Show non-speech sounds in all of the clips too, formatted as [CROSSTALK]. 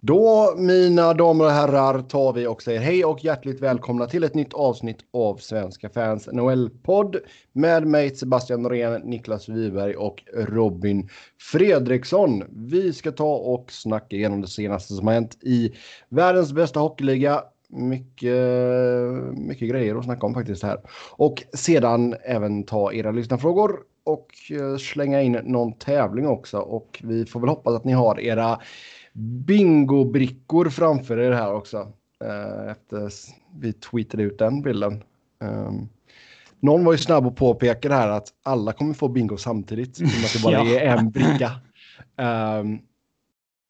Då, mina damer och herrar, tar vi och säger hej och hjärtligt välkomna till ett nytt avsnitt av Svenska fans NHL-podd med mig Sebastian Norén, Niklas Wiberg och Robin Fredriksson. Vi ska ta och snacka igenom det senaste som har hänt i världens bästa hockeyliga. Mycket, mycket grejer att snacka om faktiskt här. Och sedan även ta era lyssnarfrågor och eh, slänga in någon tävling också. Och vi får väl hoppas att ni har era bingobrickor framför er här också. Eh, efter vi tweetade ut den bilden. Um, någon var ju snabb och påpekade här att alla kommer få bingo samtidigt. Som att det bara [LAUGHS] ja. är en bricka. Um,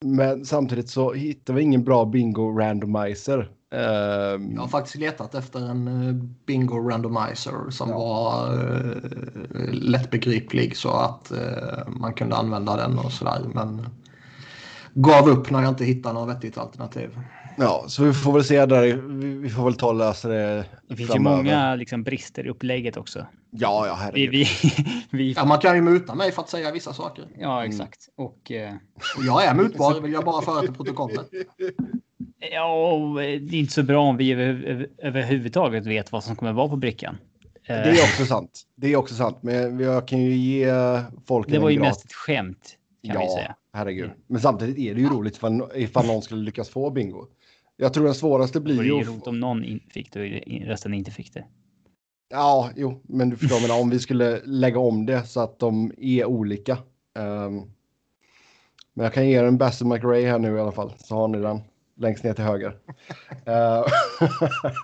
men samtidigt så hittar vi ingen bra bingo randomizer. Um, jag har faktiskt letat efter en uh, bingo randomizer som ja. var uh, lättbegriplig så att uh, man kunde använda den och sådär. Men gav upp när jag inte hittade något vettigt alternativ. Ja, så vi får väl se där. Vi får väl ta och lösa det. Det finns framöver. ju många liksom, brister i upplägget också. Ja, ja, herregud. Vi, vi, [LAUGHS] vi... Ja, man kan ju muta mig för att säga vissa saker. Ja, exakt. Mm. Och, eh... och jag är mutbar, vill jag bara föra till protokollet. Ja, det är inte så bra om vi över, överhuvudtaget vet vad som kommer vara på brickan. Det är också sant. Det är också sant, men jag kan ju ge folk. Det var ju mest ett skämt kan ja, vi säga. Herregud. Mm. Men samtidigt är det ju roligt ifall, ifall någon skulle lyckas få bingo. Jag tror den svåraste blir ju... Det är roligt om någon fick det och resten inte fick det. Ja, jo, men du förstår, men om vi skulle lägga om det så att de är olika. Um, men jag kan ge er en Bassett McRae här nu i alla fall, så har ni den längst ner till höger. uh, [LAUGHS]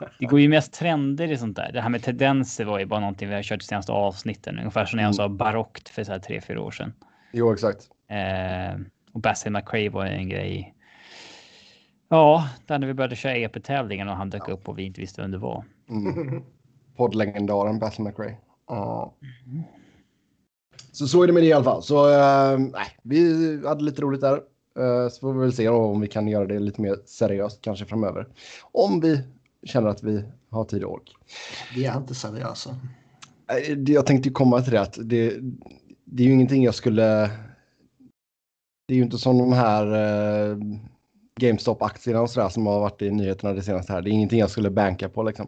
[LAUGHS] det går ju mest trender i sånt där. Det här med tendenser var ju bara någonting vi har kört de senaste avsnitten, ungefär som när jag mm. sa barockt för så här tre, fyra år sedan. Jo, exakt. Eh, och Bassett McRae var en grej. Ja, där när vi började köra EP-tävlingen och han dök ja. upp och vi inte visste vem det var. Mm. [LAUGHS] Poddlegendaren Bassett McRae. Ja. Mm. Så så är det med det i alla fall. Så äh, vi hade lite roligt där. Äh, så får vi väl se om vi kan göra det lite mer seriöst kanske framöver. Om vi känner att vi har tid och ork. Vi är inte seriösa. Jag tänkte komma till det att det, det är ju ingenting jag skulle... Det är ju inte som de här eh, GameStop-aktierna och sådär som har varit i nyheterna det senaste här. Det är ingenting jag skulle banka på liksom.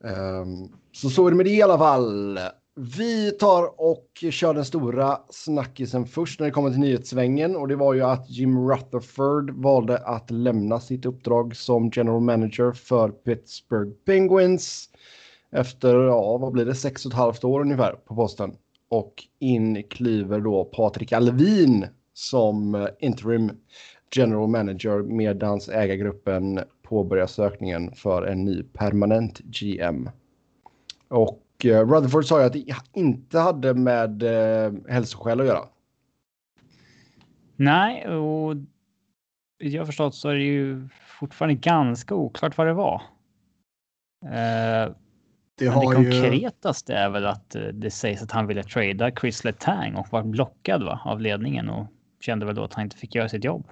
Um, så så är det med det i alla fall. Vi tar och kör den stora snackisen först när det kommer till nyhetssvängen och det var ju att Jim Rutherford valde att lämna sitt uppdrag som general manager för Pittsburgh Penguins efter, ja, vad blir det, sex och ett halvt år ungefär på posten. Och in kliver då Patrik Alvin som interim general manager medan ägargruppen påbörjar sökningen för en ny permanent GM. Och eh, Rutherford sa ju att det inte hade med eh, hälsoskäl att göra. Nej, och jag har förstått så är det ju fortfarande ganska oklart vad det var. Eh, det, Men det konkretaste ju... är väl att eh, det sägs att han ville trada Chris Letang och var blockad va, av ledningen och kände väl då att han inte fick göra sitt jobb.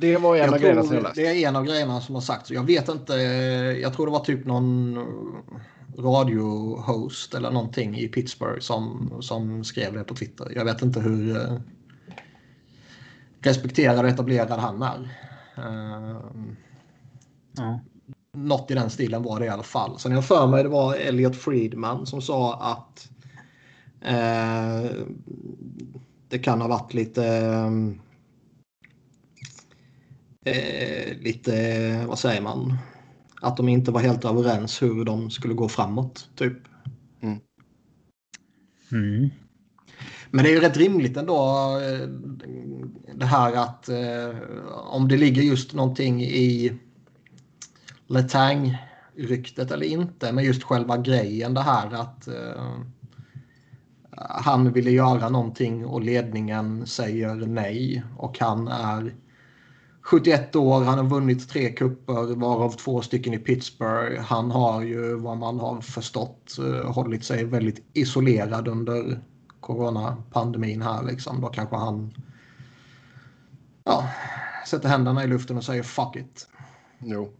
Det var en av grejerna som jag Det är en av grejerna som har sagts. Jag vet inte. Jag tror det var typ någon radiohost eller någonting i Pittsburgh som, som skrev det på Twitter. Jag vet inte hur eh, respekterad och etablerad han är. Ja något i den stilen var det i alla fall. Sen jag för mig det var Elliot Friedman som sa att eh, det kan ha varit lite eh, lite, vad säger man? Att de inte var helt överens hur de skulle gå framåt, typ. Mm. Mm. Men det är ju rätt rimligt ändå eh, det här att eh, om det ligger just någonting i Letang-ryktet eller inte, men just själva grejen det här att uh, han ville göra någonting och ledningen säger nej och han är 71 år, han har vunnit tre kupper varav två stycken i Pittsburgh. Han har ju vad man har förstått eh, hållit sig väldigt isolerad under coronapandemin här liksom. Då kanske han ja, sätter händerna i luften och säger fuck it. Jo.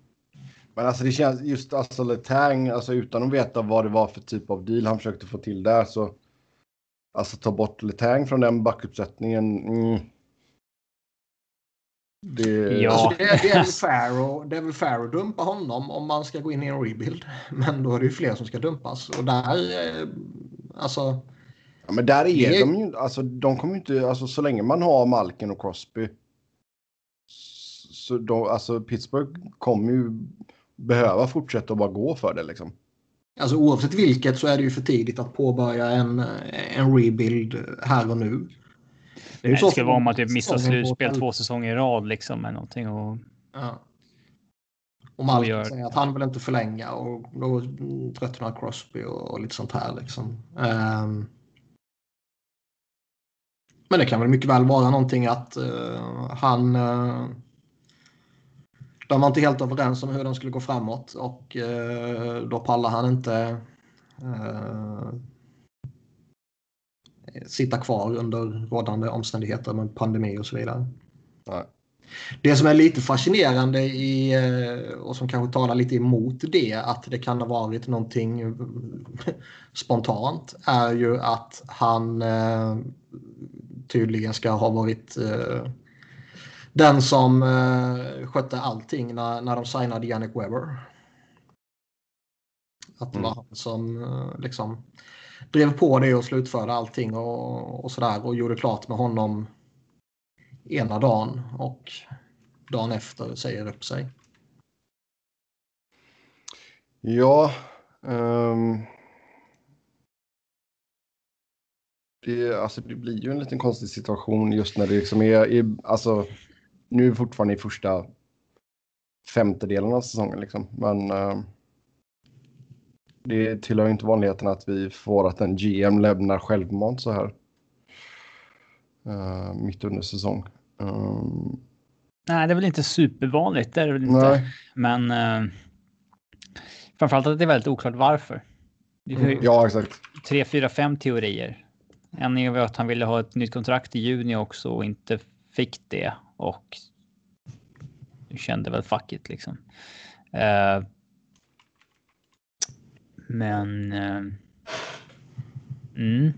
Men alltså det känns just alltså Letang, alltså utan att veta vad det var för typ av deal han försökte få till där så. Alltså ta bort Letang från den backuppsättningen. Mm. Det, ja. alltså det, är, det, är väl fair och, det är väl fair att dumpa honom om man ska gå in i en rebuild. Men då är det ju fler som ska dumpas. Och där, eh, alltså... Ja, men där är det... de ju alltså de kommer ju inte, alltså så länge man har Malkin och Crosby. Så de, alltså Pittsburgh kommer ju behöva fortsätta att bara gå för det liksom. Alltså oavsett vilket så är det ju för tidigt att påbörja en, en rebuild här och nu. Det, är Nej, det ska vara om man typ missar slutspel två säsonger i rad liksom med någonting och. Ja. Och Malkin gör... säger att han vill inte förlänga och då tröttnar Crosby och, och lite sånt här liksom. Um... Men det kan väl mycket väl vara någonting att uh, han uh, de var inte helt överens om hur de skulle gå framåt och eh, då pallar han inte eh, sitta kvar under rådande omständigheter med pandemi och så vidare. Nej. Det som är lite fascinerande i, eh, och som kanske talar lite emot det, att det kan ha varit någonting spontant, är ju att han eh, tydligen ska ha varit eh, den som eh, skötte allting när, när de signade Yannick Weber. Att det var mm. han som eh, liksom drev på det och slutförde allting och, och sådär och gjorde klart med honom ena dagen och dagen efter säger upp sig. Ja. Um... Det, alltså, det blir ju en liten konstig situation just när det liksom är, är alltså nu är vi fortfarande i första femtedelen av säsongen liksom. Men uh, det tillhör inte vanligheten att vi får att en GM lämnar självmant så här. Uh, mitt under säsong. Um... Nej, det är väl inte supervanligt. Det är det väl inte. Nej. Men uh, framförallt att det är väldigt oklart varför. Mm. Ja, exakt. Tre, fyra, fem teorier. En är att han ville ha ett nytt kontrakt i juni också och inte fick det och kände väl fuck it liksom. Uh, men. Uh, mm.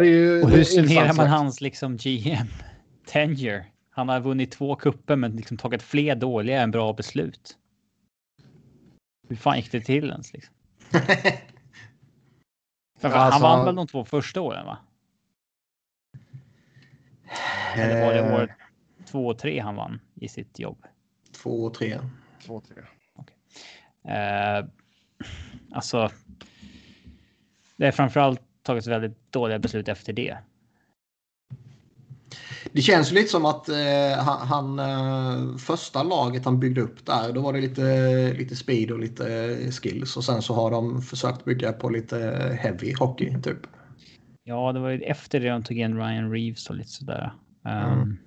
ju, och hur summerar man hans liksom GM [LAUGHS] tenure? Han har vunnit två kupper men liksom tagit fler dåliga än bra beslut. Hur fan gick det till ens liksom? [LAUGHS] För alltså, han vann väl de två första åren va? Eller var det eh. året två och tre han vann i sitt jobb? Två och tre. Två och tre. Okay. Eh, alltså. Det är framförallt tagits väldigt dåliga beslut efter det. Det känns lite som att eh, han, han eh, första laget han byggde upp där, då var det lite, lite speed och lite skills och sen så har de försökt bygga på lite heavy hockey typ. Ja, det var ju efter det de tog in Ryan Reeves och lite sådär. Um, mm.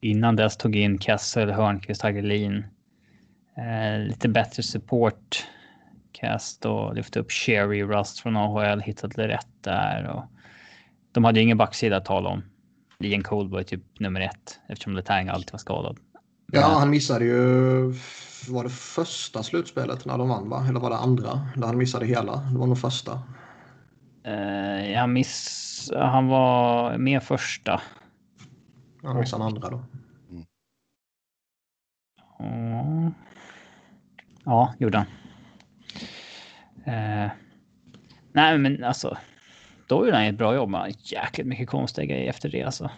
Innan dess tog in Kessel, Hörnqvist, Hagelin. Eh, lite bättre support cast och lyfte upp Sherry Rust från AHL, hittade rätt där. Och de hade ju ingen backsida att tala om. Liam Cole var typ nummer ett eftersom Letang alltid var skadad. Ja, han missade ju. Var det första slutspelet när de vann, va? Eller var det andra? Där han missade hela. Det var nog första. Uh, han miss... Han var med första. Han missade andra då. Mm. Ja, gjorde han. Uh, nej, men alltså. Då gjorde han ett bra jobb. Man jäkligt mycket konstiga grejer efter det alltså.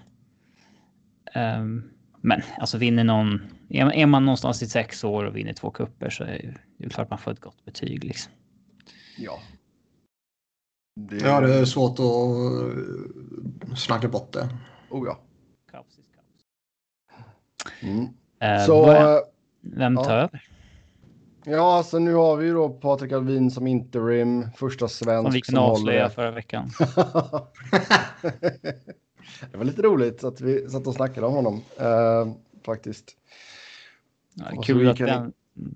Um, men alltså vinner någon. Är man någonstans i sex år och vinner två kupper så är det klart man får ett gott betyg liksom. Ja, det... Ja, det är svårt att eh, snacka bort det. Oh ja. Mm. Uh, så, börja... vem tar ja. över? Ja, så nu har vi ju då Patrik Alvin som interim, första svensk. Som vi kunde avslöja förra veckan. [LAUGHS] [LAUGHS] det var lite roligt att vi satt och snackade om honom uh, faktiskt. Ja, kul att kan... den,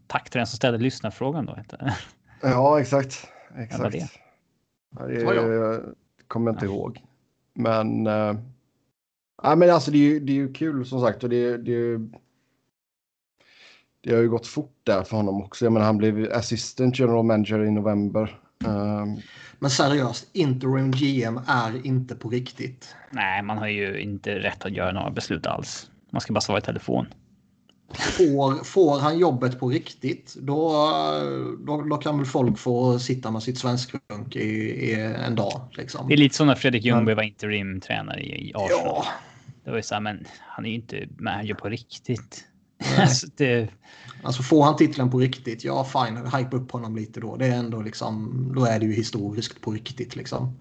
tack till den som ställde lyssnarfrågan då. [LAUGHS] ja, exakt. exakt. Ja, det jag kommer jag inte ja. ihåg. Men, äh, men alltså det är, ju, det är ju kul som sagt och det, det, det har ju gått fort där för honom också. Jag menar, han blev assistant general manager i november. Um, men seriöst, interim GM är inte på riktigt. Nej, man har ju inte rätt att göra några beslut alls. Man ska bara svara i telefon. Får, får han jobbet på riktigt då, då, då kan väl folk få sitta med sitt svenskrunk i, i en dag. Liksom. Det är lite som när Fredrik Ljungberg var interimtränare i Arsenal. Ja. Det var ju så här, men han är ju inte manager på riktigt. [LAUGHS] alltså, det... alltså får han titeln på riktigt, ja fine, hype upp honom lite då. Det är ändå liksom, då är det ju historiskt på riktigt liksom.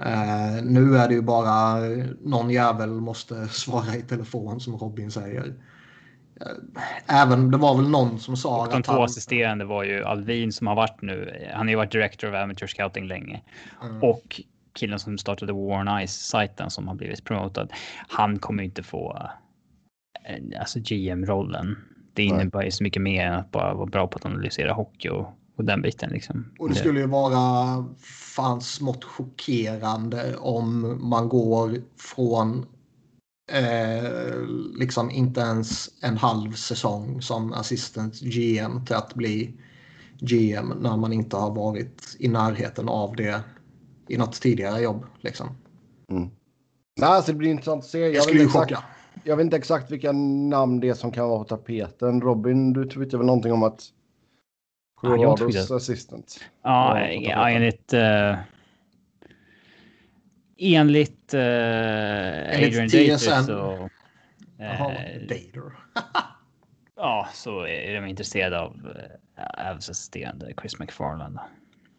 Uh, nu är det ju bara någon jävel måste [LAUGHS] svara i telefon som Robin säger. Uh, även det var väl någon som sa och de två han... assisterande var ju Alvin som har varit nu. Han har ju varit director of amateur scouting länge mm. och killen som startade War on Ice sajten som har blivit promotad. Han kommer inte få uh, alltså GM rollen. Det innebär ju så mycket mer än att bara vara bra på att analysera hockey och och den biten liksom. Och det skulle ju vara fan smått chockerande om man går från eh, liksom inte ens en halv säsong som assistent GM till att bli GM när man inte har varit i närheten av det i något tidigare jobb. Liksom. Mm. Nej, alltså det blir intressant att se. Jag, skulle ju chocka. Jag vet inte exakt vilka namn det är som kan vara på tapeten. Robin, du twittrade väl någonting om att Colorados ja, assistant. Ja, ja enligt... Uh, enligt, uh, Adrian Dater så... Uh, Jaha, Dater. [LAUGHS] ja, så är de intresserade av uh, Avs assisterande Chris McFarland.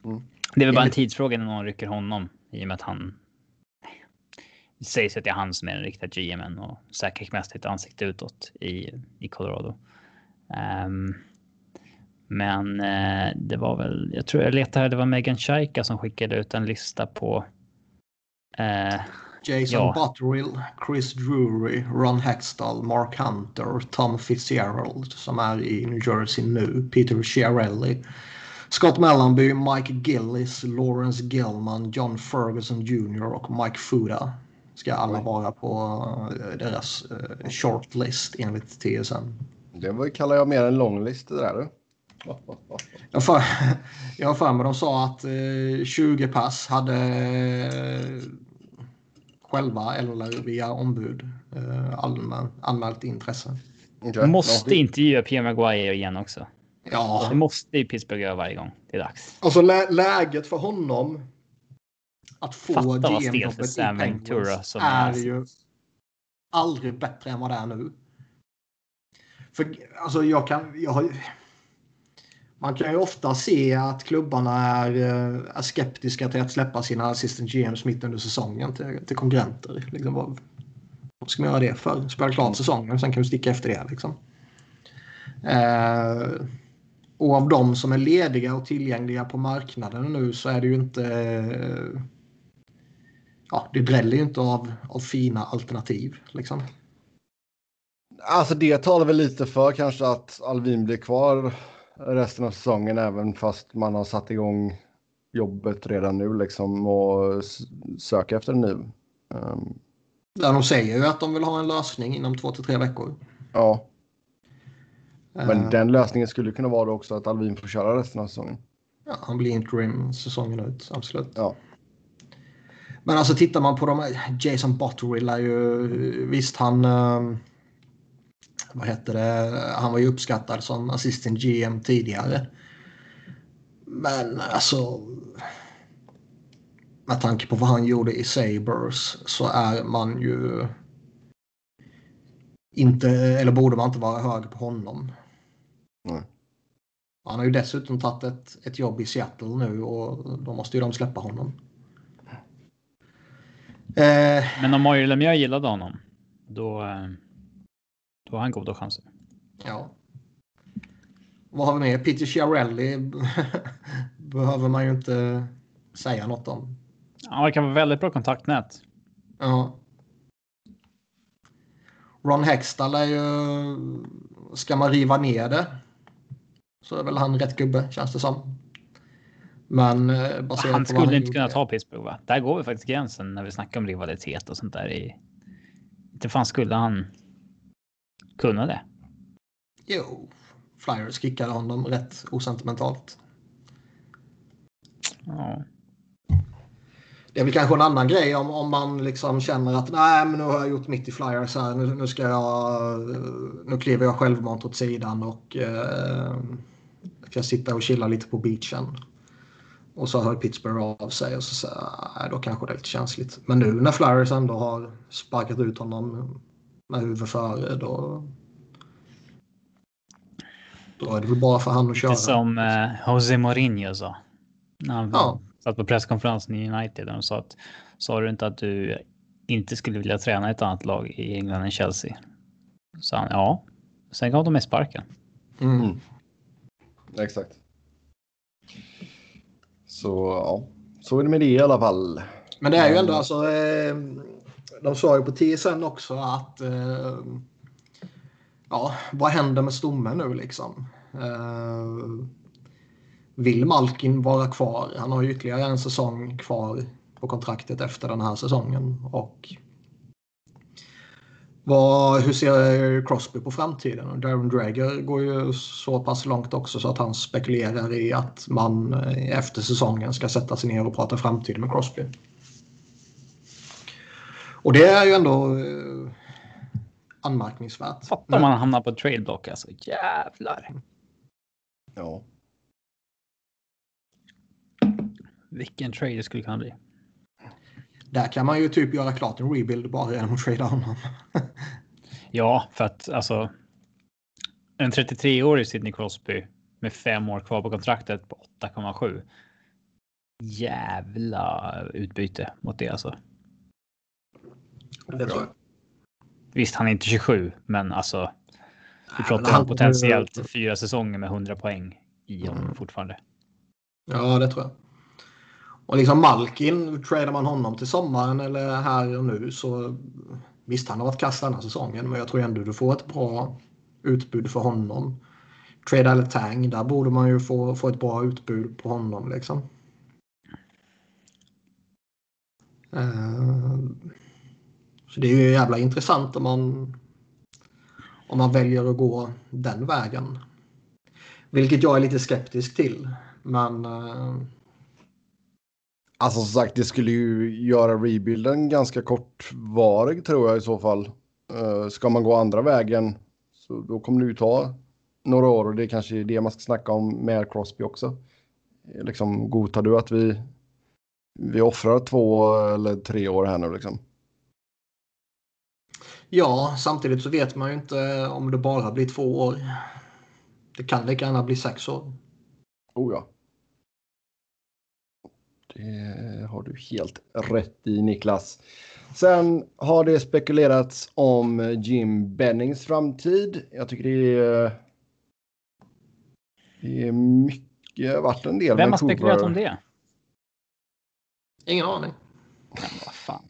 Mm. Det är väl bara en tidsfråga när någon rycker honom i och med att han det sägs att det är han som är den riktiga GMen och säkert mest ett ansikte utåt i, i Colorado. Um, men eh, det var väl, jag tror jag letade här, det var Megan Shaika som skickade ut en lista på. Eh, Jason ja. Butterill, Chris Drury, Ron Hextall, Mark Hunter, Tom Fitzgerald som är i New Jersey nu, Peter Chiarelli, Scott Mellanby, Mike Gillis, Lawrence Gilman, John Ferguson Jr och Mike Fuda ska alla vara på eh, deras uh, shortlist enligt TSN. Det kallar jag mer en långlist det där. Jag för, [LAUGHS] jag har för mig de sa att eh, 20 pass hade eh, själva eller via ombud eh, allmän, anmält intresse. Okay. Måste intervjua Pierre Maguire igen också. Ja. Det måste ju Pittsburgh göra varje gång det är dags. Alltså lä läget för honom att få GM-jobbet i Penguins är ju aldrig bättre än vad det är nu. För alltså jag kan, jag har man kan ju ofta se att klubbarna är, eh, är skeptiska till att släppa sina assistant GMs mitt under säsongen till, till konkurrenter. Liksom, vad, vad ska man göra det för? Spela klart säsongen, sen kan du sticka efter det. Liksom. Eh, och av de som är lediga och tillgängliga på marknaden nu så är det ju inte... Eh, ja, det dräller ju inte av, av fina alternativ. Liksom. Alltså det talar väl lite för kanske att Alvin blir kvar resten av säsongen även fast man har satt igång jobbet redan nu liksom och söka efter en ny. Um... Ja, de säger ju att de vill ha en lösning inom två till tre veckor. Ja. Men uh... den lösningen skulle kunna vara också att Alvin får köra resten av säsongen. Ja, han blir interim säsongen ut, absolut. Ja. Men alltså tittar man på de Jason Botterill är ju visst han uh vad heter det, han var ju uppskattad som assistent GM tidigare. Men alltså med tanke på vad han gjorde i Sabres så är man ju inte, eller borde man inte vara hög på honom. Mm. Han har ju dessutom tagit ett, ett jobb i Seattle nu och då måste ju de släppa honom. Eh, Men om Mario Lemieux gillade honom, då, eh, då har han goda chanser. Ja. Vad har vi mer? Peter Chiarelli [LAUGHS] behöver man ju inte säga något om. Ja, det kan vara väldigt bra kontaktnät. Ja. Ron Hextall är ju... Ska man riva ner det så är väl han rätt gubbe, känns det som. Men eh, baserat Han skulle han inte kunna ta Pittsburgh, va? Där går vi faktiskt gränsen när vi snackar om rivalitet och sånt där. I... Inte fan skulle han kunna det. Jo, Flyers kickade honom rätt osentimentalt. Ja. det är väl kanske en annan grej om, om man liksom känner att nej men nu har jag gjort mitt i Flyers här. Nu, nu ska jag, nu kliver jag självmant åt sidan och eh, ska sitta och chilla lite på beachen. Och så hör Pittsburgh av sig och så säger nej, då kanske det är lite känsligt. Men nu när Flyers ändå har sparkat ut honom med huvudet före då, då är det väl bara för han att köra. Det som eh, Jose Mourinho sa. När han ja. satt på presskonferensen i United. De sa att sa du inte att du inte skulle vilja träna ett annat lag i England än Chelsea? Så han ja. Sen gav de med sparken. Mm. Exakt. Så ja, så är det med det i alla fall. Men det är ju ändå alltså. Eh, de sa ju på TSN också att. Eh, ja, vad händer med stommen nu liksom? Eh, vill Malkin vara kvar? Han har ju ytterligare en säsong kvar på kontraktet efter den här säsongen. Och vad, hur ser Crosby på framtiden? Darren Drager går ju så pass långt också så att han spekulerar i att man eh, efter säsongen ska sätta sig ner och prata framtid med Crosby. Och det är ju ändå eh, anmärkningsvärt. Fattar man hamnar på tradeblock alltså. Jävlar. Ja. Vilken trade det skulle kunna bli. Där kan man ju typ göra klart en rebuild bara genom att trada honom. [LAUGHS] ja, för att alltså. En 33-årig Sidney Crosby med fem år kvar på kontraktet på 8,7. Jävla utbyte mot det alltså. Det. Visst, han är inte 27, men alltså. Vi pratar om potentiellt fyra säsonger med 100 poäng i honom mm. fortfarande. Ja, det tror jag. Och liksom Malkin, tradar man honom till sommaren eller här och nu så visst han har varit kass denna säsongen men jag tror ändå du får ett bra utbud för honom. Trade eller Tang, där borde man ju få, få ett bra utbud på honom liksom. Eh, så det är ju jävla intressant om man om man väljer att gå den vägen. Vilket jag är lite skeptisk till. Men eh, Alltså som sagt, det skulle ju göra rebuilden ganska kortvarig tror jag i så fall. Uh, ska man gå andra vägen så då kommer det ju ta några år och det är kanske är det man ska snacka om med Crosby också. Liksom, godtar du att vi, vi offrar två eller tre år här nu liksom? Ja, samtidigt så vet man ju inte om det bara blir två år. Det kan lika gärna bli sex år. Oh ja. Det har du helt rätt i Niklas. Sen har det spekulerats om Jim Bennings framtid. Jag tycker det är, det är mycket, varit en del. Vem har spekulerat om det? Ingen aning. Men vad fan.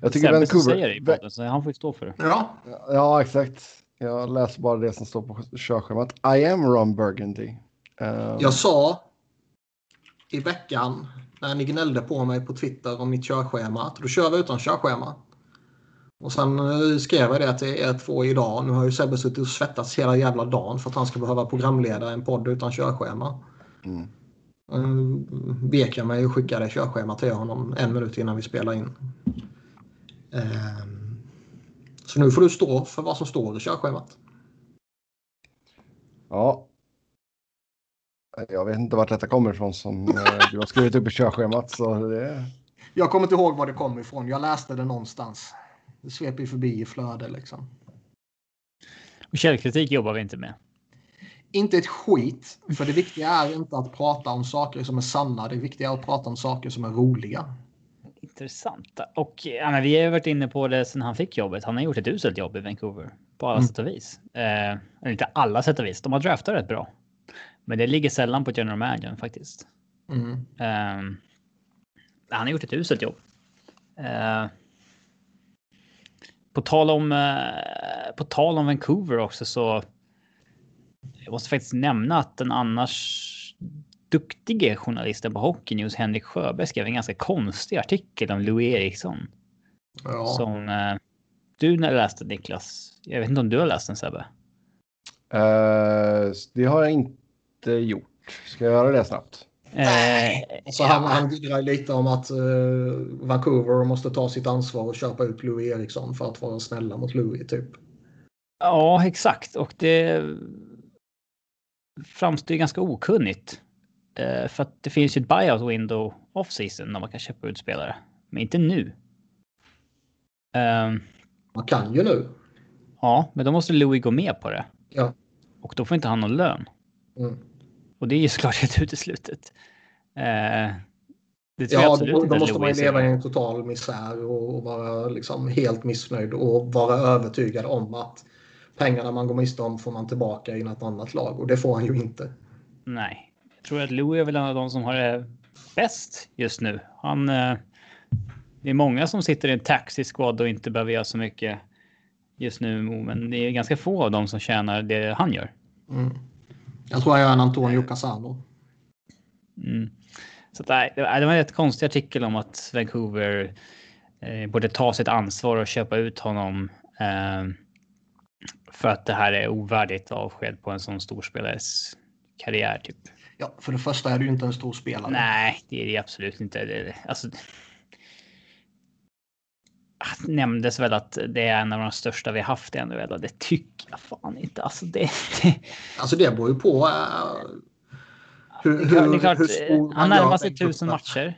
Jag tycker Sebbe Vancouver... säger det i podden, så han får ju stå för det. Ja. ja, exakt. Jag läser bara det som står på körschemat. I am Ron Burgundy. Uh... Jag sa i veckan när ni gnällde på mig på Twitter om mitt körschema att då kör vi utan körschema. Och sen eh, skrev jag det till er två idag. Nu har ju Sebbe suttit och svettats hela jävla dagen för att han ska behöva programleda en podd utan körschema. Mm. Uh, vek jag mig och skickade körschema till honom en minut innan vi spelade in. Uh, så nu får du stå för vad som står i körschemat. Ja, jag vet inte vart detta kommer ifrån som eh, du har skrivit upp i körschemat. Så det... Jag kommer inte ihåg var det kom ifrån. Jag läste det någonstans. Det sveper ju förbi i flöde liksom. Och källkritik jobbar vi inte med. Inte ett skit. För det viktiga är inte att prata om saker som är sanna. Det viktiga är att prata om saker som är roliga. Intressant. Och ja, men vi har varit inne på det sedan han fick jobbet. Han har gjort ett uselt jobb i Vancouver. På alla mm. sätt och vis. Eh, inte alla sätt och vis. De har draftat rätt bra. Men det ligger sällan på general manager faktiskt. Mm. Um, han har gjort ett uselt jobb. Uh, på tal om uh, på tal om Vancouver också så. Jag måste faktiskt nämna att den annars duktige journalisten på Hockey News Henrik Sjöberg skrev en ganska konstig artikel om Louis Eriksson. Ja. Som uh, du läste Niklas. Jag vet inte om du har läst den Sebbe? Uh, det har jag inte gjort. Ska jag göra det snabbt? Nej. Eh, så han, ja. han drar lite om att uh, Vancouver måste ta sitt ansvar och köpa ut Louis Eriksson för att vara snälla mot Louis typ. Ja, exakt. Och det framstår ju ganska okunnigt. Uh, för att det finns ju ett buyout window off season när man kan köpa ut spelare. Men inte nu. Um, man kan ju nu. Ja, men då måste Louis gå med på det. Ja. Och då får inte han någon lön. Mm. Och det är ju såklart [LAUGHS] helt uteslutet. Eh, det tror ja, absolut då, då måste man ju leva i en total misär och, och, vara liksom helt missnöjd och vara övertygad om att pengarna man går miste om får man tillbaka i något annat lag och det får han ju inte. Nej, jag tror att Louis är väl en av de som har det bäst just nu. Han. Eh, det är många som sitter i en taxi squad och inte behöver göra så mycket just nu, men det är ganska få av dem som tjänar det han gör. Mm. Jag tror jag är en Antonio Casano. Mm. Så att, det var en rätt konstig artikel om att Vancouver eh, borde ta sitt ansvar och köpa ut honom. Eh, för att det här är ovärdigt avsked på en sån stor spelares karriär. Typ. Ja, för det första är du ju inte en stor spelare. Nej, det är det absolut inte. Det, alltså, nämndes väl att det är en av de största vi haft i NHL det tycker jag fan inte. Alltså det, det... Alltså det beror ju på uh, hur, det är klart, hur han närmar sig tusen matcher.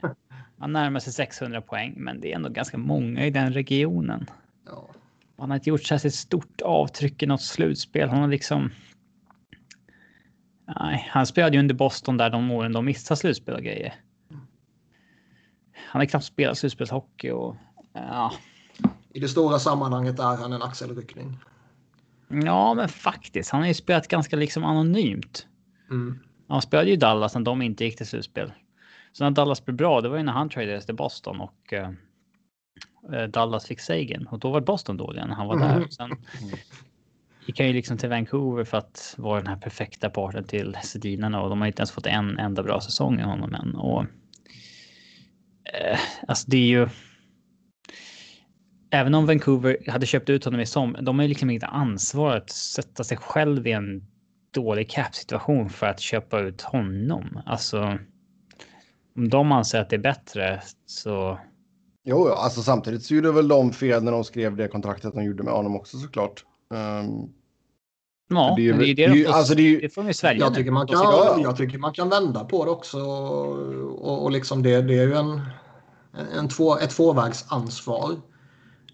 Han närmar sig 600 poäng, men det är ändå ganska många i den regionen. Ja. Han har inte gjort särskilt stort avtryck i något slutspel. Han har liksom. Nej, han spelade ju under Boston där de åren de missade slutspel och grejer. Han har knappt spelat slutspelshockey och ja. I det stora sammanhanget är han en axelryckning. Ja, men faktiskt. Han har ju spelat ganska liksom anonymt. Mm. Han spelade ju Dallas när de inte gick till slutspel. Så när Dallas blev bra, det var ju när han tradades till Boston och uh, Dallas fick Sagan. Och då var Boston dåliga när han var där. Mm. Sen gick han ju liksom till Vancouver för att vara den här perfekta parten till Sedinarna och de har inte ens fått en enda bra säsong i honom än. Och, uh, alltså det är ju även om Vancouver hade köpt ut honom i som, de har ju liksom inget ansvar att sätta sig själv i en dålig cap-situation för att köpa ut honom. Alltså, om de anser att det är bättre så... Jo, alltså samtidigt så gjorde väl de fel när de skrev det kontraktet de gjorde med honom också såklart. Um, ja, det, är, det, är det, de får, alltså det, är, det får vi svälja jag tycker, man kan, jag tycker man kan vända på det också. Och, och liksom det, det är ju en, en två, ett tvåvägsansvar.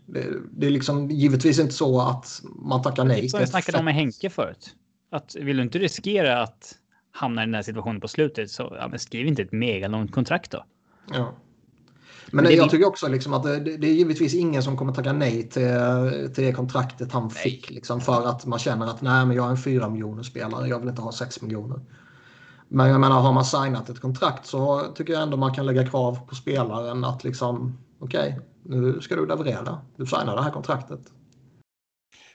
Det, det är liksom givetvis inte så att man tackar nej. Som jag snackade om med Henke förut. Att vill du inte riskera att hamna i den här situationen på slutet så ja, skriv inte ett megalångt kontrakt då. Ja. Men, men jag tycker också liksom att det, det, är givetvis ingen som kommer tacka nej till, till det kontraktet han nej. fick. Liksom, för att man känner att nej, men jag är en 4 miljoner spelare. Jag vill inte ha 6 miljoner. Men jag menar, har man signat ett kontrakt så tycker jag ändå man kan lägga krav på spelaren att liksom okej, okay, nu ska du leverera. Du signar det här kontraktet.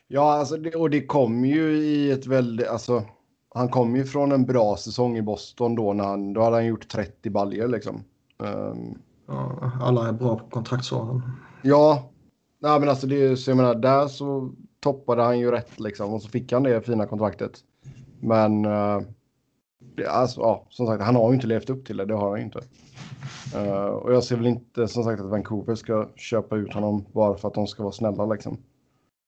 Ja, alltså det, och det kom ju i ett väldigt, alltså han kom ju från en bra säsong i Boston då när han, då hade han gjort 30 baljer liksom. Um, ja, alla är bra på kontraktsåren. Ja, nej men alltså det, så jag menar där så toppade han ju rätt liksom och så fick han det fina kontraktet. Men uh, det, alltså, ja, som sagt, han har ju inte levt upp till det, det har han ju inte. Uh, och jag ser väl inte som sagt att Vancouver ska köpa ut honom bara för att de ska vara snälla liksom.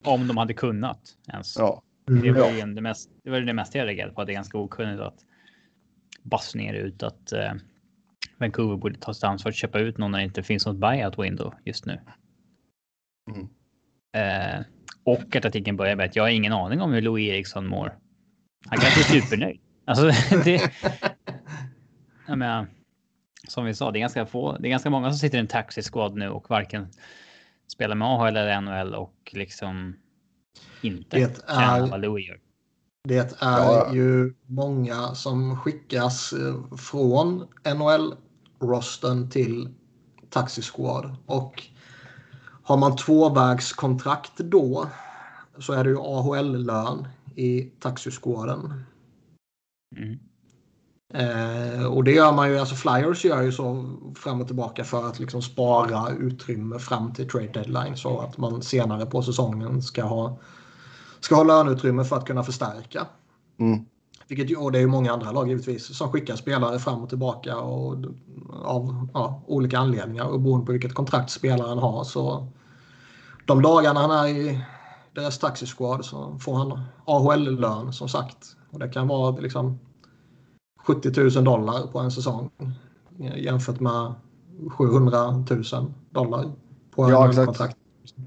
Om de hade kunnat ens. Ja. Det var ju det mest, det var det mest jag reagerade på. Att det är ganska okunnigt att basunera ut att uh, Vancouver borde ta sitt ansvar att köpa ut någon när det inte finns något buyout window just nu. Mm. Uh, och att artikeln börjar med att jag har ingen aning om hur Louis Eriksson mår. Han kanske är supernöjd. Alltså, [LAUGHS] det... [LAUGHS] Jag menar, som vi sa, det är ganska få. Det är ganska många som sitter i en taxi squad nu och varken spelar med AHL eller NHL och liksom inte det är, vad Louis gör. Det är ja. ju många som skickas eh, från NHL-rosten till Taxi Squad. Och har man tvåvägskontrakt då så är det ju AHL-lön i Taxi Squaden. Mm. Eh, och det gör man ju, alltså Flyers gör ju så fram och tillbaka för att liksom spara utrymme fram till trade deadline så att man senare på säsongen ska ha, ska ha löneutrymme för att kunna förstärka. Mm. Vilket, och det är ju många andra lag givetvis som skickar spelare fram och tillbaka och, av ja, olika anledningar och beroende på vilket kontrakt spelaren har. Så de dagarna han är i deras taxisquad så får han AHL-lön som sagt. Och det kan vara liksom 70 000 dollar på en säsong jämfört med 700 000 dollar på ja, en kontrakt.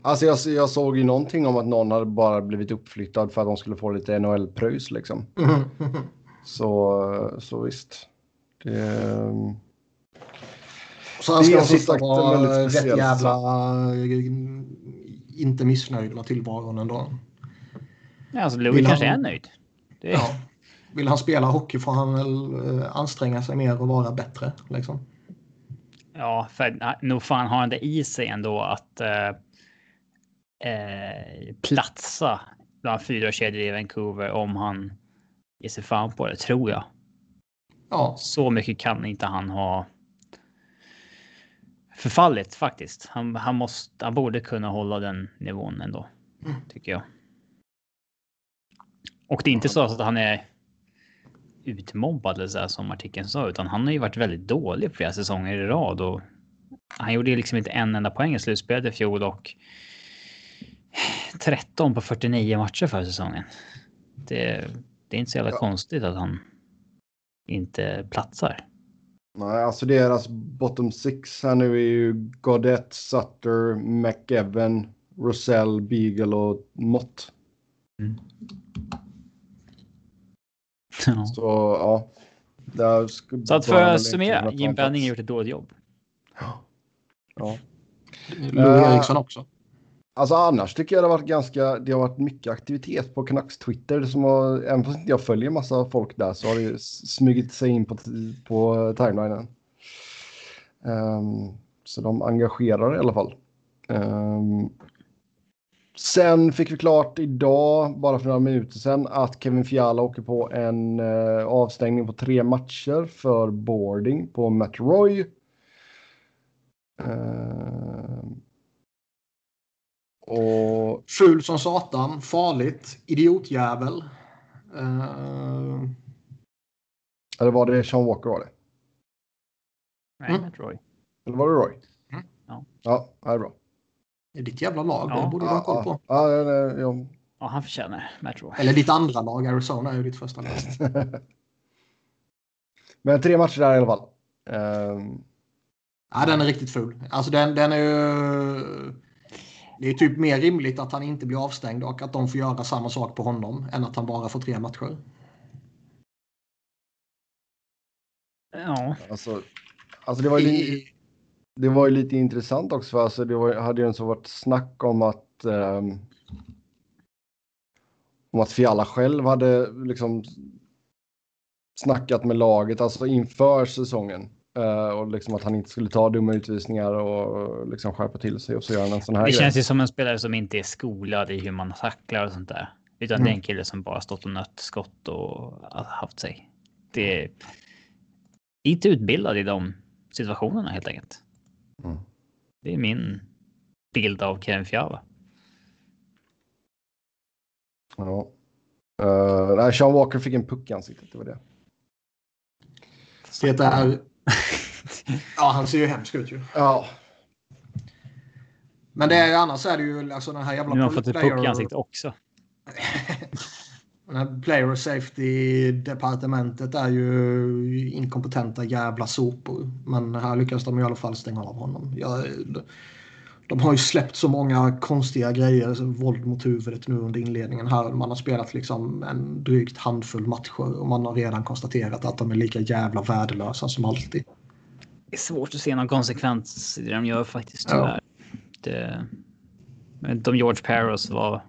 Alltså jag, jag såg ju någonting om att någon hade bara blivit uppflyttad för att de skulle få lite NHL-pröjs liksom. Mm. Så, så visst. Det, Så han ska är som sagt vara rätt jävla inte missnöjd med tillvaron ändå. Ja, alltså Louis Vill kanske han- är nöjd. Det är, Ja. Vill han spela hockey får han väl eh, anstränga sig mer och vara bättre. Liksom. Ja, för nog fan har han det i sig ändå att eh, eh, platsa bland fyra kedjor i Vancouver om han ger sig fan på det, tror jag. Ja, Så mycket kan inte han ha förfallit faktiskt. Han, han, måste, han borde kunna hålla den nivån ändå, Mm. tycker jag. Och det är inte så att han är utmobbad eller så här, som artikeln sa, utan han har ju varit väldigt dålig flera säsonger i rad och han gjorde liksom inte en enda poäng i slutspelet i fjol och 13 på 49 matcher för säsongen. Det, det är inte så jävla Ja. konstigt att han inte platsar. nej, alltså deras bottom six här nu är ju Godet, Sutter, McEvan, Rosell, Beagle och Mott. Ja. Så ja. Så att för att summera, Jim. Benning har gjort ett dåligt jobb. Ja. Lou Eh, Eriksson också. Alltså annars tycker jag det har varit ganska, det har varit mycket aktivitet på Canucks Twitter som har, även fast jag följer massa folk där så har det smugit sig in på, på timelinen. Ehm, så de engagerar i alla fall. Ehm, sen fick vi klart idag, bara för några minuter sedan, att Kevin Fiala åker på en eh, avstängning på tre matcher för boarding på Matt Roy. Ehm, och Ful som satan, farligt, idiotjävel. Uh, Eller var det Sean Walker var det? Nej, Mm. Matt Roy. Eller var det Roy? Mm. Ja. Ja, det är bra. Det är ditt jävla lag, Ja. det borde du ha koll på. ja, ja, ja, ja. Ja, han förtjänar Roy. Eller ditt andra lag, Arizona är ju ditt första lag. [LAUGHS] Men tre matcher där i alla fall. Ehm, Ja, den är riktigt ful. Alltså den, den är ju... Det är typ mer rimligt att han inte blir avstängd och att de får göra samma sak på honom än att han bara får tre matcher. Ja, alltså, alltså det, var ju, li- det var ju lite intressant också. Alltså det var, hade ju en så varit snack om att ehm, om att Fiala själv hade liksom snackat med laget alltså inför säsongen. eh, och liksom att han inte skulle ta dumma utvisningar och liksom skärpa till sig och så gör han en sån här det grej. känns ju som en spelare som inte är skolad i hur man tacklar och sånt där. Utan det är en kille som bara stått och nött skott och haft sig. Det är inte utbildad i de situationerna helt enkelt. Mm. Det är min bild av Kevin Fiala. Ja. Uh, nej, Sean Walker fick en puck i ansiktet, det var det. Det är... [LAUGHS] Ja, han ser ju hemsk ut ju. Ja, Men det är ju annars är det ju alltså den här jävla Nu har han fått ett puck i ansiktet också. [LAUGHS] Player safety-departementet är ju inkompetenta jävla sopor. Men här lyckas de i alla fall stänga av honom. Jag, de har ju släppt så många konstiga grejer, våld mot huvudet nu under inledningen här. Man har spelat liksom en drygt handfull matcher och man har redan konstaterat att de är lika jävla värdelösa som alltid. Det är svårt att se någon konsekvens i det de gör faktiskt Ja. tyvärr. Det, vet inte om George Peros var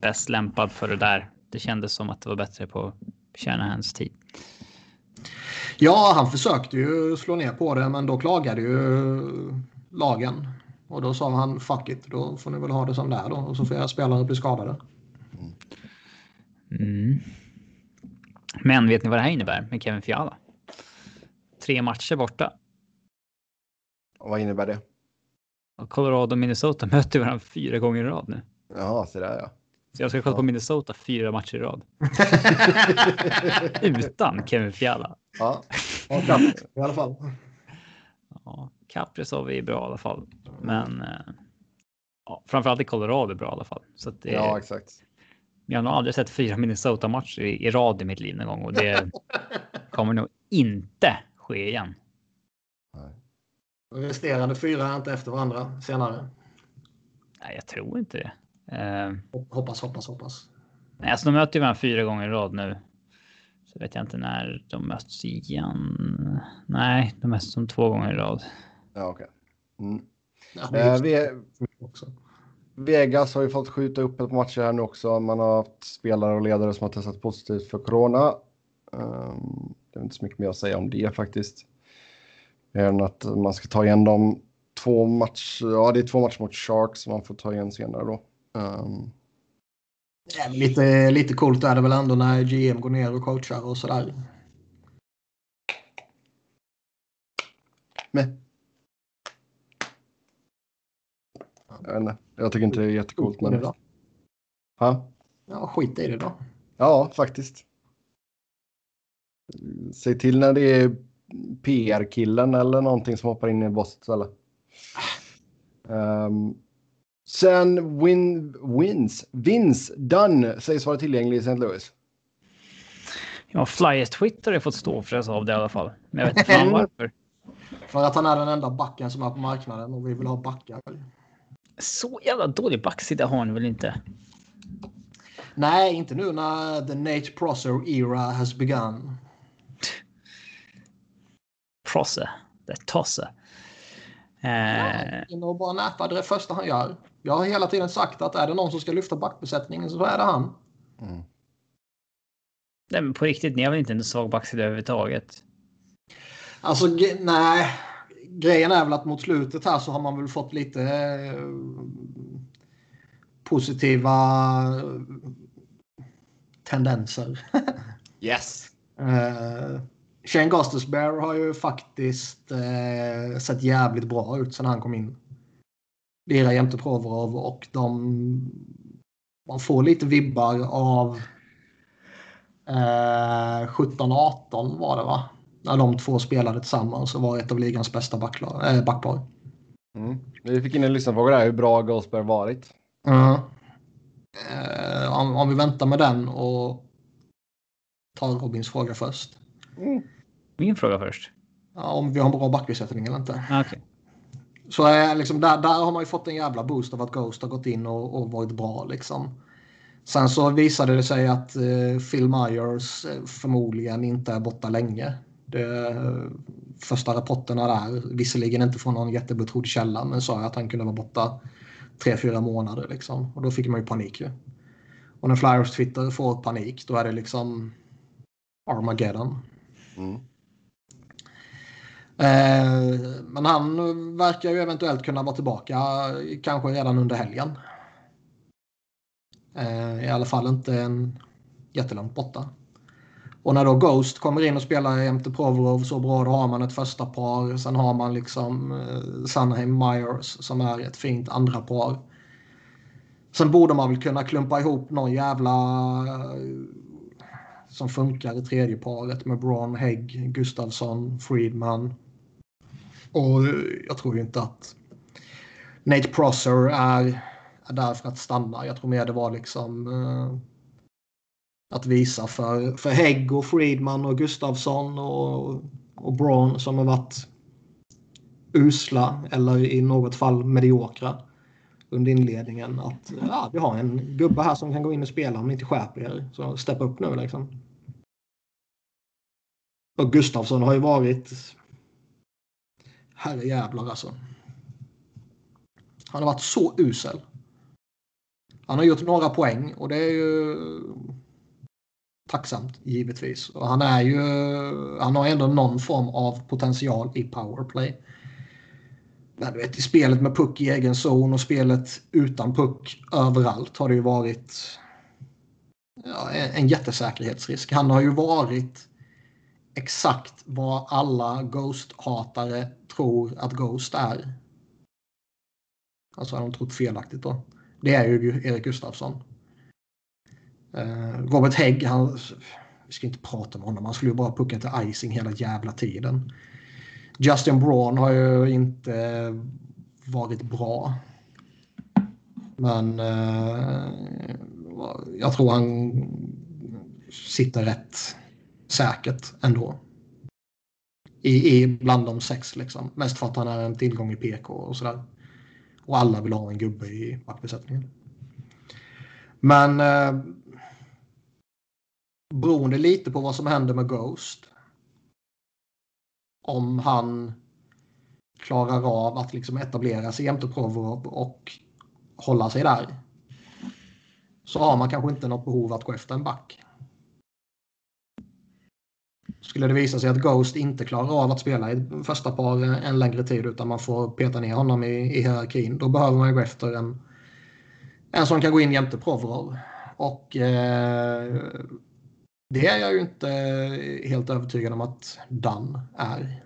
bäst lämpad för det där. Det kändes som att det var bättre på Shanahans tid. Ja, han försökte ju slå ner på det, men då klagade ju lagen. Och då sa han fuck it, då får ni väl ha det som det är då. Och så får era spelare bli skadade. Mm. Men vet ni vad det här innebär med Kevin Fiala? Tre matcher borta. och vad innebär det? Och Colorado och Minnesota [LAUGHS] möter varandra fyra gånger i rad nu. Jaha, så där ja. Så jag ska kolla på Minnesota fyra matcher i rad. [LAUGHS] Utan Kevin Fiala. Ja, i alla fall. Ja, Kaprizov är bra i alla fall. Men eh, ja, framförallt i Colorado är bra i alla fall. Så det, ja, exakt. Jag har nog aldrig sett fyra Minnesota-matcher i, i rad i mitt liv någon gång och det [LAUGHS] kommer nog inte ske igen. Nej. Resterande fyra är inte efter varandra senare? Nej, jag tror inte det. Uh, hoppas, hoppas, hoppas. Nej, alltså de möter ju varandra fyra gånger i rad nu. Så vet jag inte när de möts igen. Nej, de möts som två gånger i rad. Ja, okej. Okay. Mm. Ja, uh, vi, också. Vegas har ju fått skjuta upp ett matcher här nu också. Man har haft spelare och ledare som har testat positivt för corona. Um, det är inte så mycket mer att säga om det faktiskt. Mer än att man ska ta igen de två matcher. Ja, det är två matcher mot Sharks som man får ta igen senare då. Um. Ja, lite, lite coolt är det väl ändå när GM går ner och coachar och sådär. Men. Jag, inte, jag tycker inte det är jättecoolt. Men... Ha? Ja, skit i det då. Ja, faktiskt. Säg till när det är PR-killen eller någonting som hoppar in i bosset eller? Um, sen win, wins, Vince Dunn sägs vara tillgänglig i St. Louis. Ja, Flyers Twitter har fått stå för sig av det i alla fall. Men jag vet inte fan varför. För att han är den enda backen som är på marknaden och vi vill ha backar. Så jävla dålig backsida har han väl inte? Nej, inte nu när the Nate Prosser era has begun. Prosser, det är Tosse. Eh... Ja, och bara näpa, det första han gör. Jag har hela tiden sagt att är det någon som ska lyfta backbesättningen så är det han. Mm. Nej, men på riktigt, ni har väl inte en svag backsida överhuvudtaget? Alltså, nej grejen är väl att mot slutet här så har man väl fått lite eh, positiva eh, tendenser. [LAUGHS] yes. Uh, Shane Gostisbehere har ju faktiskt uh, sett jävligt bra ut sedan han kom in. Lirar jämte Provorov och de man får lite vibbar av uh, 17-18 var det va? när de två spelade tillsammans och var ett av ligans bästa äh, backpar. Mm. Vi fick in en lyssnarfråga där, hur bra Goldsberg varit? Mm. Eh, om, om, vi väntar med den och tar Robins fråga först. Mm. Min fråga först? Ja, om vi har en bra backbesättning eller inte. Ah, okay. Så är liksom, där, där har man ju fått en jävla boost av att Ghost har gått in och, och varit bra. Liksom. Sen så visade det sig att eh, Phil Myers eh, förmodligen inte är borta länge. Det, eh, första rapporterna där, visserligen inte från någon jättebetrodd källa, men sa att han kunde vara borta tre, fyra månader. Liksom. Och då fick man ju panik ju. Och när Flyers Twitter får panik, då är det liksom Armageddon. Mm. Eh, men han verkar ju eventuellt kunna vara tillbaka kanske redan under helgen. Eh, I alla fall inte en jättelångt borta. Och när då Ghost kommer in och spelar jämte Provorov så bra, då har man ett första par. Sen har man liksom eh, Sunheim Myers som är ett fint andra par. Sen borde man väl kunna klumpa ihop någon jävla eh, som funkar i tredje paret med Braun, Hägg, Gustafsson, Friedman. Och jag tror ju inte att Nate Prosser är, är där för att stanna. Jag tror mer det var liksom eh, att visa för, för Hägg och Friedman och Gustavsson och, och Braun som har varit usla eller i något fall mediokra under inledningen. Att ja, vi har en gubbe här som kan gå in och spela om ni inte skärper er. Så steppa upp nu liksom. Och Gustavsson har ju varit herre jävlar alltså. Han har varit så usel. Han har gjort några poäng och det är ju tacksamt givetvis. Och han är ju, han har ändå någon form av potential i powerplay. Men du vet, i spelet med puck i egen zon och spelet utan puck överallt har det ju varit ja, en jättesäkerhetsrisk. Han har ju varit exakt vad alla Ghost-hatare tror att Ghost är. Alltså har de trott felaktigt då. Det är ju Erik Gustafsson. Eh, Robert Hägg, han, vi ska inte prata om honom, han skulle ju bara pucka till icing hela jävla tiden. Justin Braun har ju inte varit bra. Men eh, jag tror han sitter rätt säkert ändå. I, i bland de sex liksom. Mest för att han är en tillgång i PK och sådär. Och alla vill ha en gubbe i backbesättningen. Men eh, beroende lite på vad som händer med Ghost. Om han klarar av att liksom etablera sig jämte Provorov och hålla sig där. Så har man kanske inte något behov att gå efter en back. Skulle det visa sig att Ghost inte klarar av att spela i första par eh, en längre tid utan man får peta ner honom i, i hierarkin. Då behöver man gå efter en, en som kan gå in jämte Provorov. Och eh, det är jag ju inte helt övertygad om att Dan är.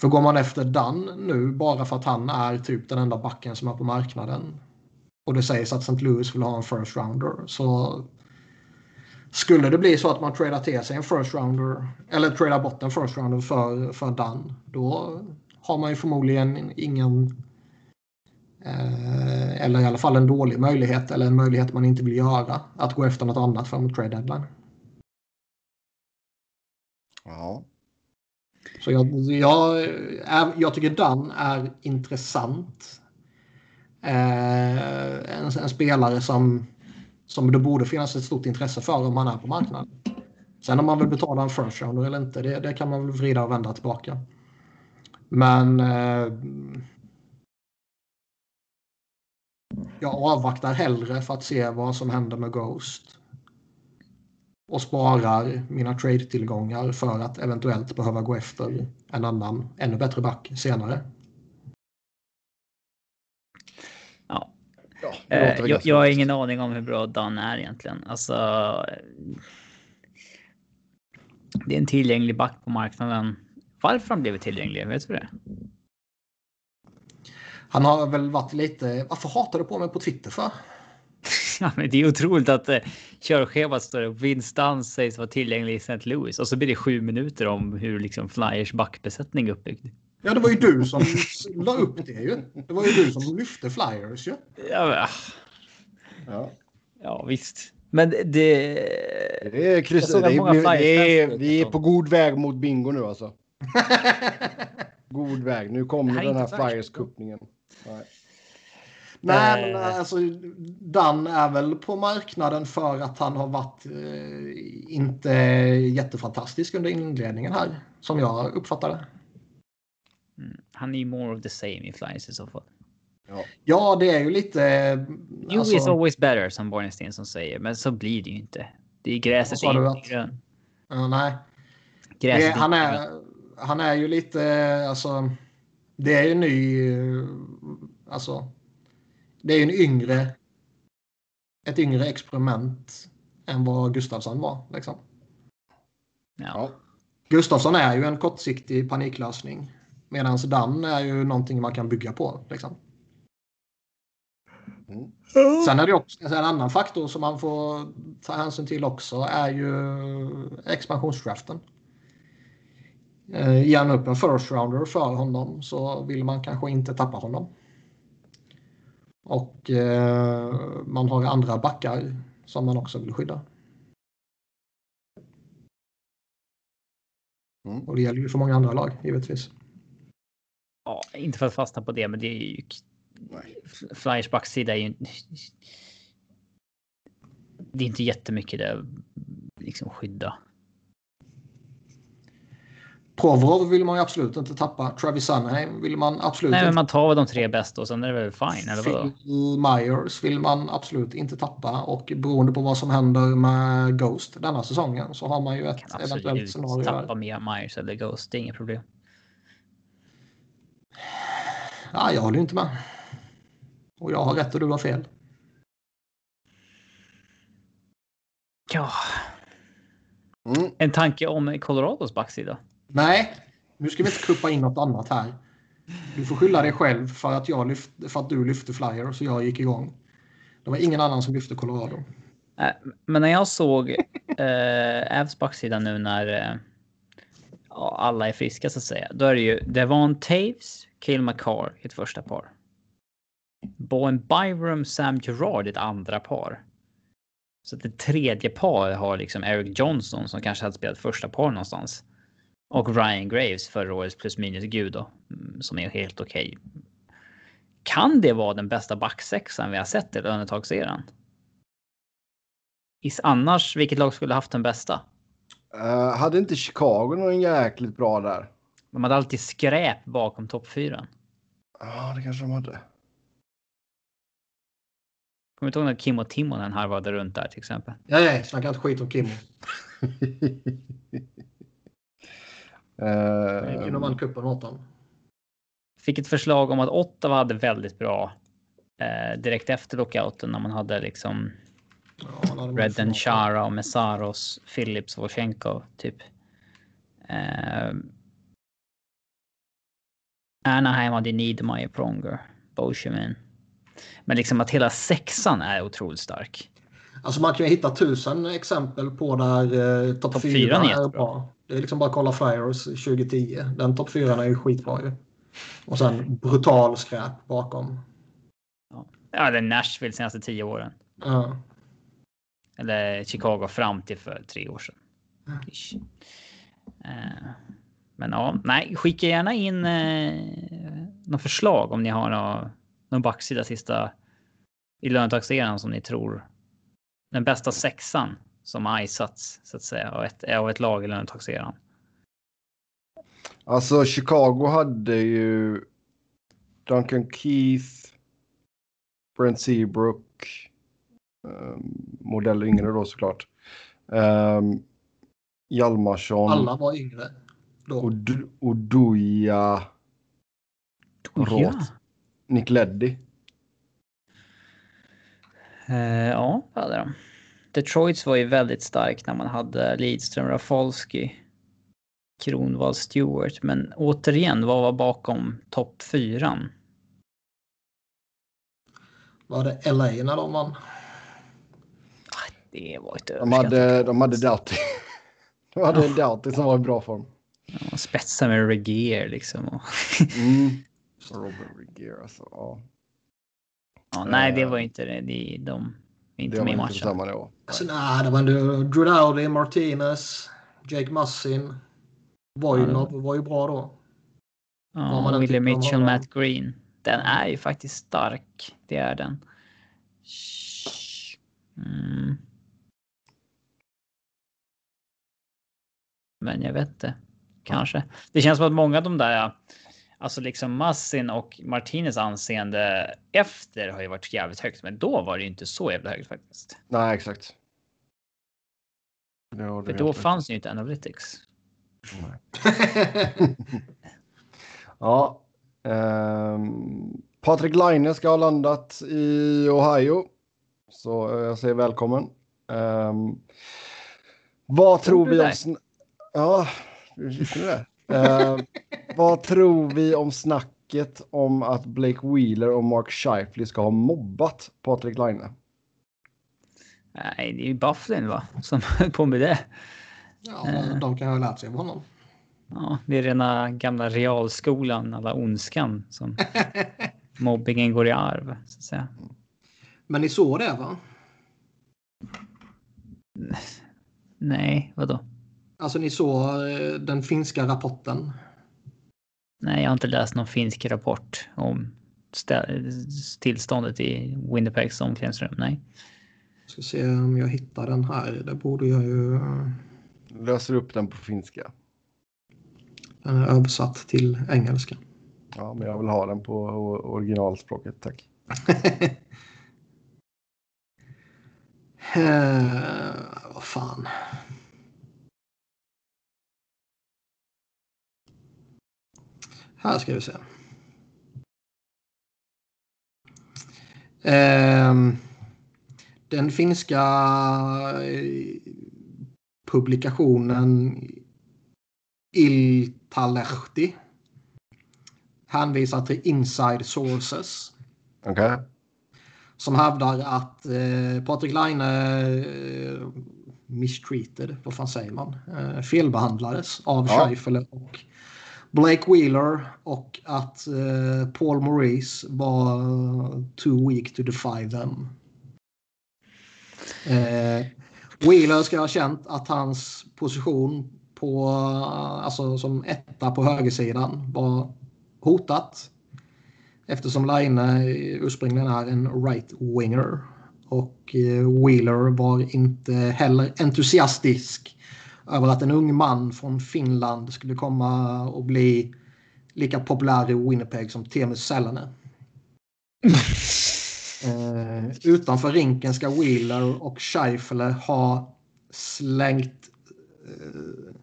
För går man efter Dan nu bara för att han är typ den enda backen som är på marknaden och det sägs att St. Louis vill ha en first rounder så skulle det bli så att man tradar till sig en first rounder eller tradar bort en first rounder för, för Dan då har man ju förmodligen ingen eh, eller i alla fall en dålig möjlighet eller en möjlighet man inte vill göra att gå efter något annat en trade deadline. Ja. Så jag, jag, jag tycker Dan är intressant. Eh, en, en, spelare som, som det borde finnas ett stort intresse för om man är på marknaden. Sen om man vill betala en first rounder eller inte, det, det kan man väl vrida och vända tillbaka. Men eh, jag avvaktar hellre för att se vad som händer med Ghost. Och sparar mina trade-tillgångar för att eventuellt behöva gå efter en annan, ännu bättre back senare. Ja eh, jag, jag har ingen aning om hur bra Dan är egentligen. Alltså. Det är en tillgänglig back på marknaden. Varför han blivit tillgänglig? Vet du det? Han har väl varit lite... Varför hatar du på mig på Twitter för? [LAUGHS] Ja, men det är otroligt att eh, körschemat står upp. Vince sägs vara tillgänglig i St. Louis och så blir det sju minuter om hur liksom Flyers backbesättning är uppbyggd. Ja, det var ju du som la upp det ju. Det var ju du som lyfte Flyers ju. Ja, men... ja. ja visst. Men det... Det är kryss... Det är, det är, vi är på god väg mot bingo nu alltså. [LAUGHS] god väg. Nu kommer den här Flyers-kuppningen. Nej, men eh. alltså Dan är väl på marknaden för att han har varit eh, inte jättefantastisk under inledningen här, som jag uppfattar det. Mm. Han är ju more of the same i Flyers i så fall. Ja. ja, det är ju lite... You alltså... is always better, som Bornstein som säger, men så blir det ju inte. Det är gräset är inte grönt. Uh, nej. Gräset det, han, är, han är ju lite, alltså... Det är ju ny, alltså det är en yngre, ett yngre experiment än vad Gustavsson var. Liksom. Ja. Gustafsson är ju en kortsiktig paniklösning. Medan Dan är ju någonting man kan bygga på. Liksom. Mm. Sen är det också en annan faktor som man får ta hänsyn till också är ju expansionsdraften. Eh, ger han upp en first rounder för honom så vill man kanske inte tappa honom. Och eh, man har andra backar som man också vill skydda. Mm. Och det gäller ju för många andra lag givetvis. Inte för att fastna på det, men det är ju. Flyers backsida är ju. Det är inte jättemycket det liksom skydda. Provorov vill man ju absolut inte tappa. Travis Sunheim vill man absolut Nej, inte. men man tar de tre bästa och sen är det väl fine. Eller vadå? Phil Myers vill man absolut inte tappa och beroende på vad som händer med Ghost denna säsongen så har man ju ett kan eventuellt scenario. tappa mer Myers eller Ghost, det är inget problem. Ja, jag håller inte med. Och jag har rätt och du har fel. Ja. Mm. En tanke om Colorados backsida? Nej, nu ska vi inte kuppa in något annat här. Du får skylla dig själv för att, jag lyft, för att du lyfte flyer så jag gick igång. Det var ingen annan som lyfte Colorado. Äh, men när jag såg eh, Avs backsida nu när eh, alla är friska så att säga. Då är det ju Devon Taves, Kill McCarr i ett första par. Bowen Byram, Sam Gerard ett andra par. Så att det tredje par har liksom Eric Johnson som kanske hade spelat första par någonstans. Och Ryan Graves förra årets plus minus gud då. Mm, som är helt okej. Okay. Kan det vara den bästa backsexan vi har sett i lönetagseran? Annars, vilket lag skulle haft den bästa? Uh, hade inte Chicago någon jäkligt bra där? De hade alltid skräp bakom topp fyran. Ja, det kanske de hade. Kommer du ihåg när Kim och Timonen harvade runt där till exempel? Ja, ja, snacka inte skit om Kim. uh, in och vann cupen åt dem. Fick ett förslag om att Ottawa hade väldigt bra eh, direkt efter lockouten när man hade liksom ja, Redden Chara och Messaros, Philips, Voshenko typ. Eh, Anaheim hade Niedermayer, Pronger, Bolsjevin. Men liksom att hela sexan är otroligt stark. Alltså man kan ju hitta tusen exempel på där eh, topp top fyra är, är bra. Det är liksom bara att kolla Flyers 2010. Den topp fyran är ju skitbra ju. Och sen brutal skräp bakom. Ja, är Nashville senaste tio åren. Ja. Eller Chicago fram till för tre år sedan. Uh, men ja, nej, skicka gärna in uh, några förslag om ni har någon, någon backsida sista i lönetagseran som ni tror den bästa sexan som isats så att säga av ett, av ett lag i lönetagseran. Alltså Chicago hade ju Duncan Keith, Brent Seabrook, um, modell yngre då såklart. Um, Hjalmarsson. Alla var yngre. Då. Od Oduya. Råt. Nick Leddy. Uh, ja, vad hade de? Detroits var ju väldigt stark när man hade Lidström, Rafalski. Kronwall Stewart. Men återigen, vad var bakom topp fyran? Var det LA när de vann? Ah, det var inte De hade, de hade Doughty. [LAUGHS] De hade en Doughty som var i bra form. Ja, spetsa med Regier liksom. mm. Robert Regier alltså. Ja. ja nej, det var inte det. De, de inte med i matchen. Alltså, nej, det var Drew Dowdy, Martinez, Jake Mussin. Vojnov ja, var ju bra då. Ja, William Mitchell, Matt Green. Den är ju faktiskt stark. Det är den. Mm. Men jag vet inte. Kanske. Det känns som att många av de där, alltså liksom Massin och Martinez anseende efter har ju varit jävligt högt, men då var det ju inte så jävla högt faktiskt. Nej, exakt. För då fanns ju inte Analytics. [LAUGHS] ja. Um, Patrik Laine ska ha landat i Ohio. Så jag säger välkommen. Um, vad tror vi om... Ja, det. Uh, vad tror vi om snacket om att Blake Wheeler och Mark Scheifele ska ha mobbat Patrik Laine? Nej, det är ju Bufflin va? Som höll på med det. Ja, de kan ha lärt sig av honom. Ja, det är rena gamla realskolan, alla ondskan som [LAUGHS] mobbingen går i arv. Så att säga. Men ni såg det va? Nej, vadå? Alltså ni såg eh, den finska rapporten? Nej, jag har inte läst någon finsk rapport om tillståndet i Winnipegs omklädningsrum. Nej. Jag ska se om jag hittar den här. Det borde jag ju. Löser upp den på finska. Den är översatt till engelska. Ja, men jag vill ha den på originalspråket, tack. uh, [LAUGHS] vad fan. Här ska vi se. Uh, den finska eh, publikationen Iltalehti hänvisar till inside sources. Okay. som hävdar att eh, Patrik Laine eh, mistreated, vad fan säger man, eh, felbehandlades av ja. Scheifele och Blake Wheeler och att eh, Paul Maurice var eh, too weak to defy them. Eh, Wheeler ska ha känt att hans position på, eh, alltså som etta på högersidan var hotat. Eftersom Line ursprungligen är en right-winger. Och eh, Wheeler var inte heller entusiastisk över att en ung man från Finland skulle komma och bli lika populär i Winnipeg som Teemu Selänne. [LAUGHS] eh, utanför rinken ska Wheeler och Scheifele ha slängt eh,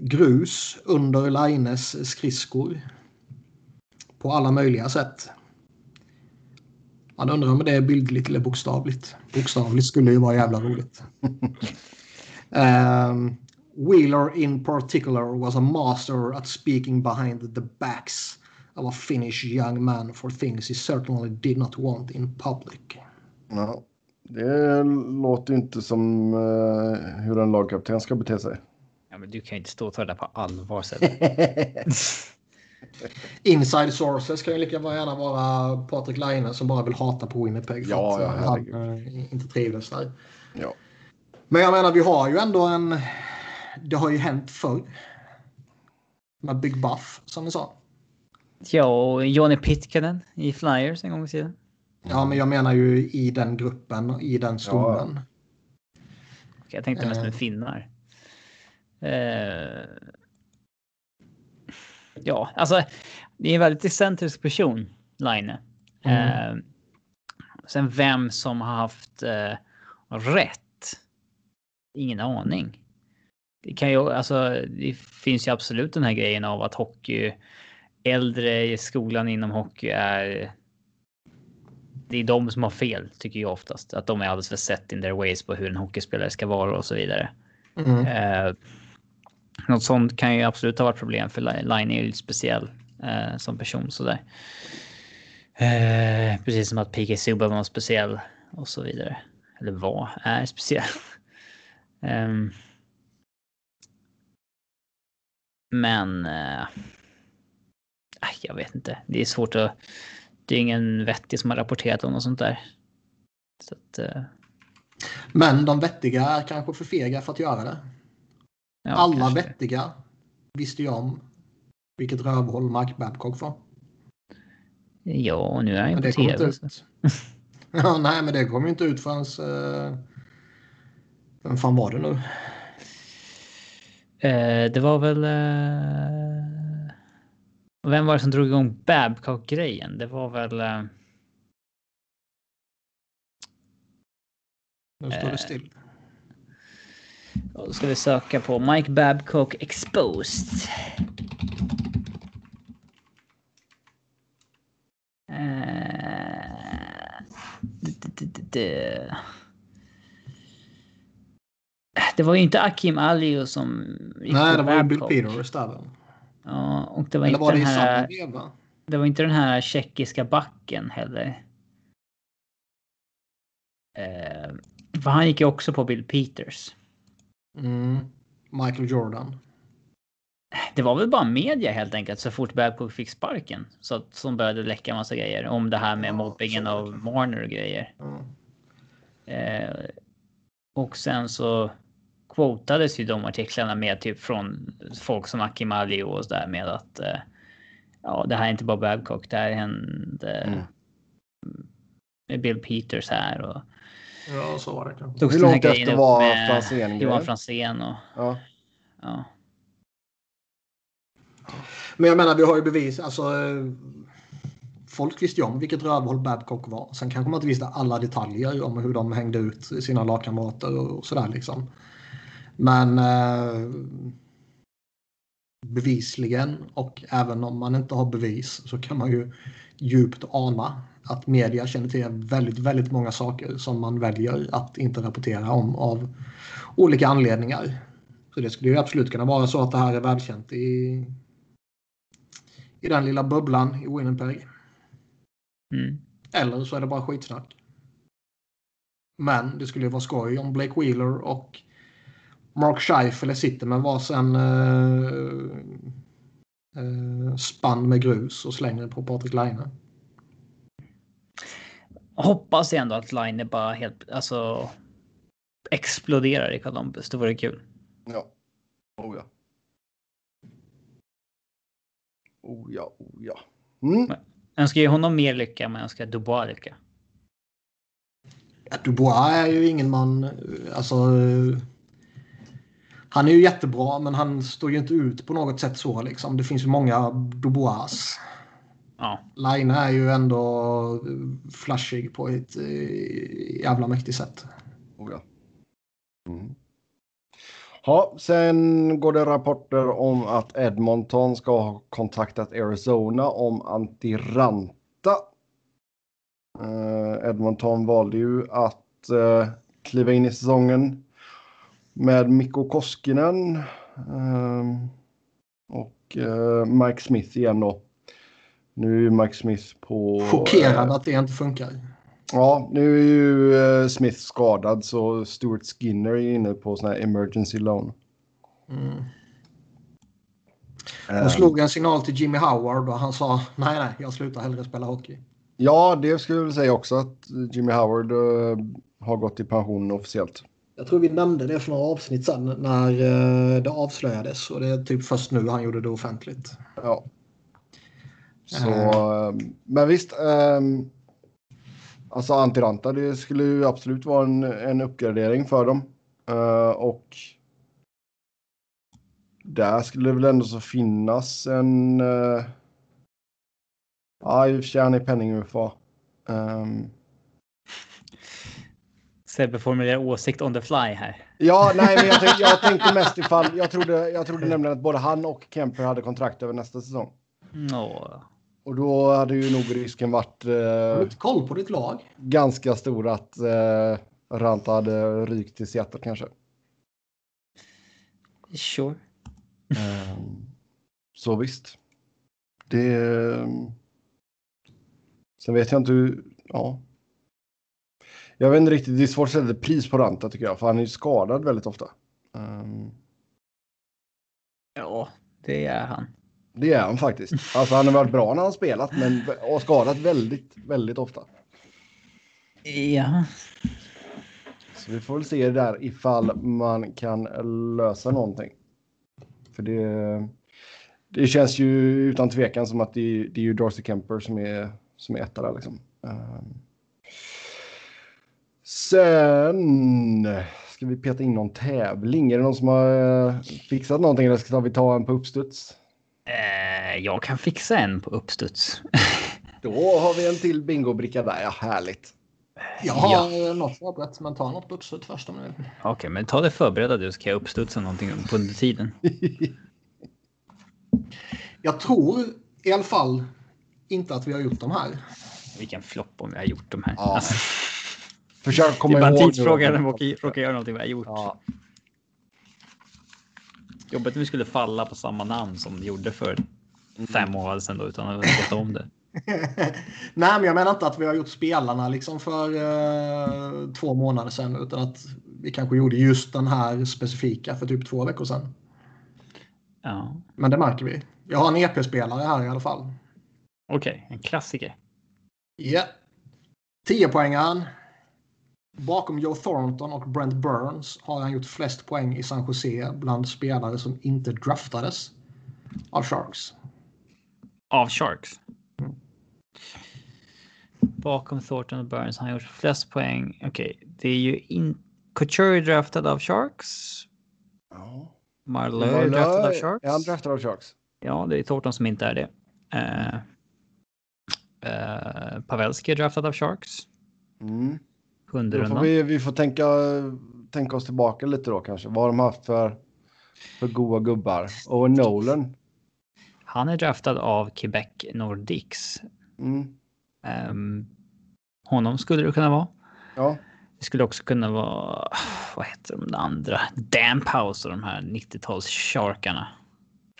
grus under Laines skridskor. På alla möjliga sätt. Man undrar om det är bildligt eller bokstavligt. Bokstavligt skulle ju vara jävla roligt. [LAUGHS] um, Wheeler in particular was a master at speaking behind the backs of a Finnish young man for things he certainly did not want in public. Ja, det låter inte som uh, hur en lagkapten ska bete sig. Ja, men du kan ju inte stå och ta det på allvar. [LAUGHS] Inside sources kan ju lika gärna vara Patrik Laine som bara vill hata på Winnipeg för ja, att ja, han äh, inte trivdes där. Ja. Men jag menar, vi har ju ändå en... Det har ju hänt förr. Med Big Buff, som vi sa. Ja, och Johnny Pitkanen i Flyers en gång i tiden. Ja, men jag menar ju i den gruppen, i den stommen. Ja. jag tänkte mest med uh, finnar. Uh, ja, alltså det är en väldigt excentrisk person, Line. Mm. Uh, sen vem som har haft rätt? Ingen aning. Det kan ju alltså. Det finns ju absolut den här grejen av att hockey äldre i skolan inom hockey är det är de som har fel, tycker jag oftast. Att de är alldeles för set in their ways på hur en hockeyspelare ska vara och så vidare. Mm. Eh, något sånt kan ju absolut ha varit problem för Line är ju lite speciell eh, som person sådär. Eh, precis som att PK Subban var speciell och så vidare. Eller var, är speciell. Um, men eh, jag vet inte. Det är svårt att det är ingen vettig som har rapporterat om något sånt där. Så att, uh... Men de vettiga är kanske för fega för att göra det. Ja, Alla vettiga visste ju om vilket rövhåll Mike Babcock var. Ja, och nu är han ju på tv. [LAUGHS] ja, nej, men det kommer ju inte ut förrän... Uh... Vem fan var det nu? Uh, det var väl... Och vem var det som drog igång Babcock-grejen? Det var väl... Eh, nu står det still. Då ska vi söka på Mike Babcock Exposed. Uh, det var ju inte Akim Alio som... Nej, det var ju Bill Peters där. Ja, och det var Eller inte var det den här... Veva? Det var inte den här tjeckiska backen heller. Eh, för han gick ju också på Bill Peters. Mm. Michael Jordan. Det var väl bara media helt enkelt så fort Babcock fick sparken. Så att, som började läcka massa grejer om det här med ja, mobbingen av Marner och grejer. Mm. Eh, och sen så quotades ju de artiklarna med typ från folk som Akim Ali och så där med att eh, ja, det här är inte bara Babcock, det här hände mm. med Bill Peters här och. Ja, så var det kanske. Hur långt efter var Franzén? Johan Franzén och. Ja. ja. Men jag menar, vi har ju bevis. Alltså, folk visste ju om vilket rövhåll Babcock var. Sen kanske man inte visste alla detaljer om hur de hängde ut sina lagkamrater och sådär liksom. Men eh, bevisligen och även om man inte har bevis så kan man ju djupt ana att media känner till väldigt, väldigt många saker som man väljer att inte rapportera om av olika anledningar. Så det skulle ju absolut kunna vara så att det här är välkänt i, i den lilla bubblan i Winnipeg. Mm. Eller så är det bara skitsnack. Men det skulle ju vara skoj om Blake Wheeler och Mark Scheifele sitter med varsin uh, uh, spann med grus och slänger på Patrik Laine. Hoppas ändå att Line bara helt alltså exploderar i Columbus. Det vore kul. Ja. Oh ja. Oh ja, oh ja. Mm. Jag önskar ge honom mer lycka, men jag önskar Dubois lycka. Ja, Dubois är ju ingen man, alltså. Han är ju jättebra, men han står ju inte ut på något sätt så liksom. Det finns ju många Dubois. Ja. Line är ju ändå flashig på ett eh, jävla mäktigt sätt. Oh ja. Mm. Ja, sen går det rapporter om att Edmonton ska ha kontaktat Arizona om Antiranta. Uh, Edmonton valde ju att uh, kliva in i säsongen med Mikko Koskinen uh, och Mike Smith igen då. Nu är Mike Smith på... Chockerad att det inte funkar. Ja, nu är ju uh, Smith skadad så Stuart Skinner är inne på sån här emergency loan. Mm. De ehm. slog en signal till Jimmy Howard och han sa nej, nej, jag slutar hellre spela hockey. Ja, det skulle jag säga också att Jimmy Howard har gått i pension officiellt. Jag tror vi nämnde det för några avsnitt sedan när uh, det avslöjades och det är typ först nu han gjorde det offentligt. Ja. Så, uh. men visst. Um, Alltså Antiranta, det skulle ju absolut vara en, en uppgradering för dem. Uh, och där skulle det väl ändå så finnas en... Uh, ja, i och för sig han är penning-UFA. Um, Sebbe formulerar åsikt on the fly här. Ja, nej, men jag, tänkte, jag [LAUGHS] tänkte mest ifall... Jag trodde, jag trodde nämligen att både han och Kemper hade kontrakt över nästa säsong. No. Och då hade ju nog risken varit... Eh, Har du inte koll på ditt lag? Ganska stor att eh, Ranta hade rykt till Seattle kanske. Sure. Eh, så visst. Det... Eh, sen vet jag inte hur... Ja. Jag vet inte riktigt. Det är svårt att sätta pris på Ranta tycker jag. För han är ju skadad väldigt ofta. Um... Ja, det är han. Det är han faktiskt. Alltså han har varit bra när han spelat men har skadat väldigt, väldigt ofta. Ja. Så vi får väl se där ifall man kan lösa någonting. För det, det känns ju utan tvekan som att det, det är ju Darcy Kemper som är, som är etta där liksom. Ehm. Sen ska vi peta in någon tävling. Är det någon som har eh, fixat någonting eller ska vi ta en på uppstuds? Eh, jag kan fixa en på uppstuds. [LAUGHS] Då har vi en till bingobricka där. Ja, härligt. Jag har ja. något förberett, men ta något på uppstuds först om du vill. Okej, okay, men ta det förberedda du så kan jag uppstudsa någonting på under tiden. [LAUGHS] jag tror i alla fall inte att vi har gjort de här. Vilken flopp om vi har gjort de här. Ja. Alltså. Försök komma ihåg. Det är bara en tidsfråga när vi råkar göra någonting vi har gjort. Ja. Jobbigt om vi skulle falla på samma namn som vi gjorde för mm. fem år sedan då, utan att veta om det. [LAUGHS] Nej, men jag menar inte att vi har gjort spelarna liksom för uh, två månader sedan, utan att vi kanske gjorde just den här specifika för typ två veckor sedan. Ja. Men det märker vi. Jag har en EP-spelare här i alla fall. Okej, okay, en klassiker. Ja. Yeah. 10 poängen Bakom Joe Thornton och Brent Burns har han gjort flest poäng i San Jose bland spelare som inte draftades av Sharks. Av Sharks? Mm. Bakom Thornton och Burns har han gjort flest poäng. Okej, okay. det är ju in... Couture draftad av Sharks. Ja. Marleau är draftad av Sharks. Är han draftad av Sharks? Ja, det är Thornton som inte är det. Uh, uh, Pavelski är draftad av Sharks. Mm. Sjunde Vi, vi får tänka, tänka oss tillbaka lite då kanske. Vad har de haft för, för goa gubbar? Och Nolan. Han är draftad av Quebec Nordics. Mm. Um, honom skulle det kunna vara. Ja. Det skulle också kunna vara, vad heter de andra? Damphouse och de här 90-tals sharkarna.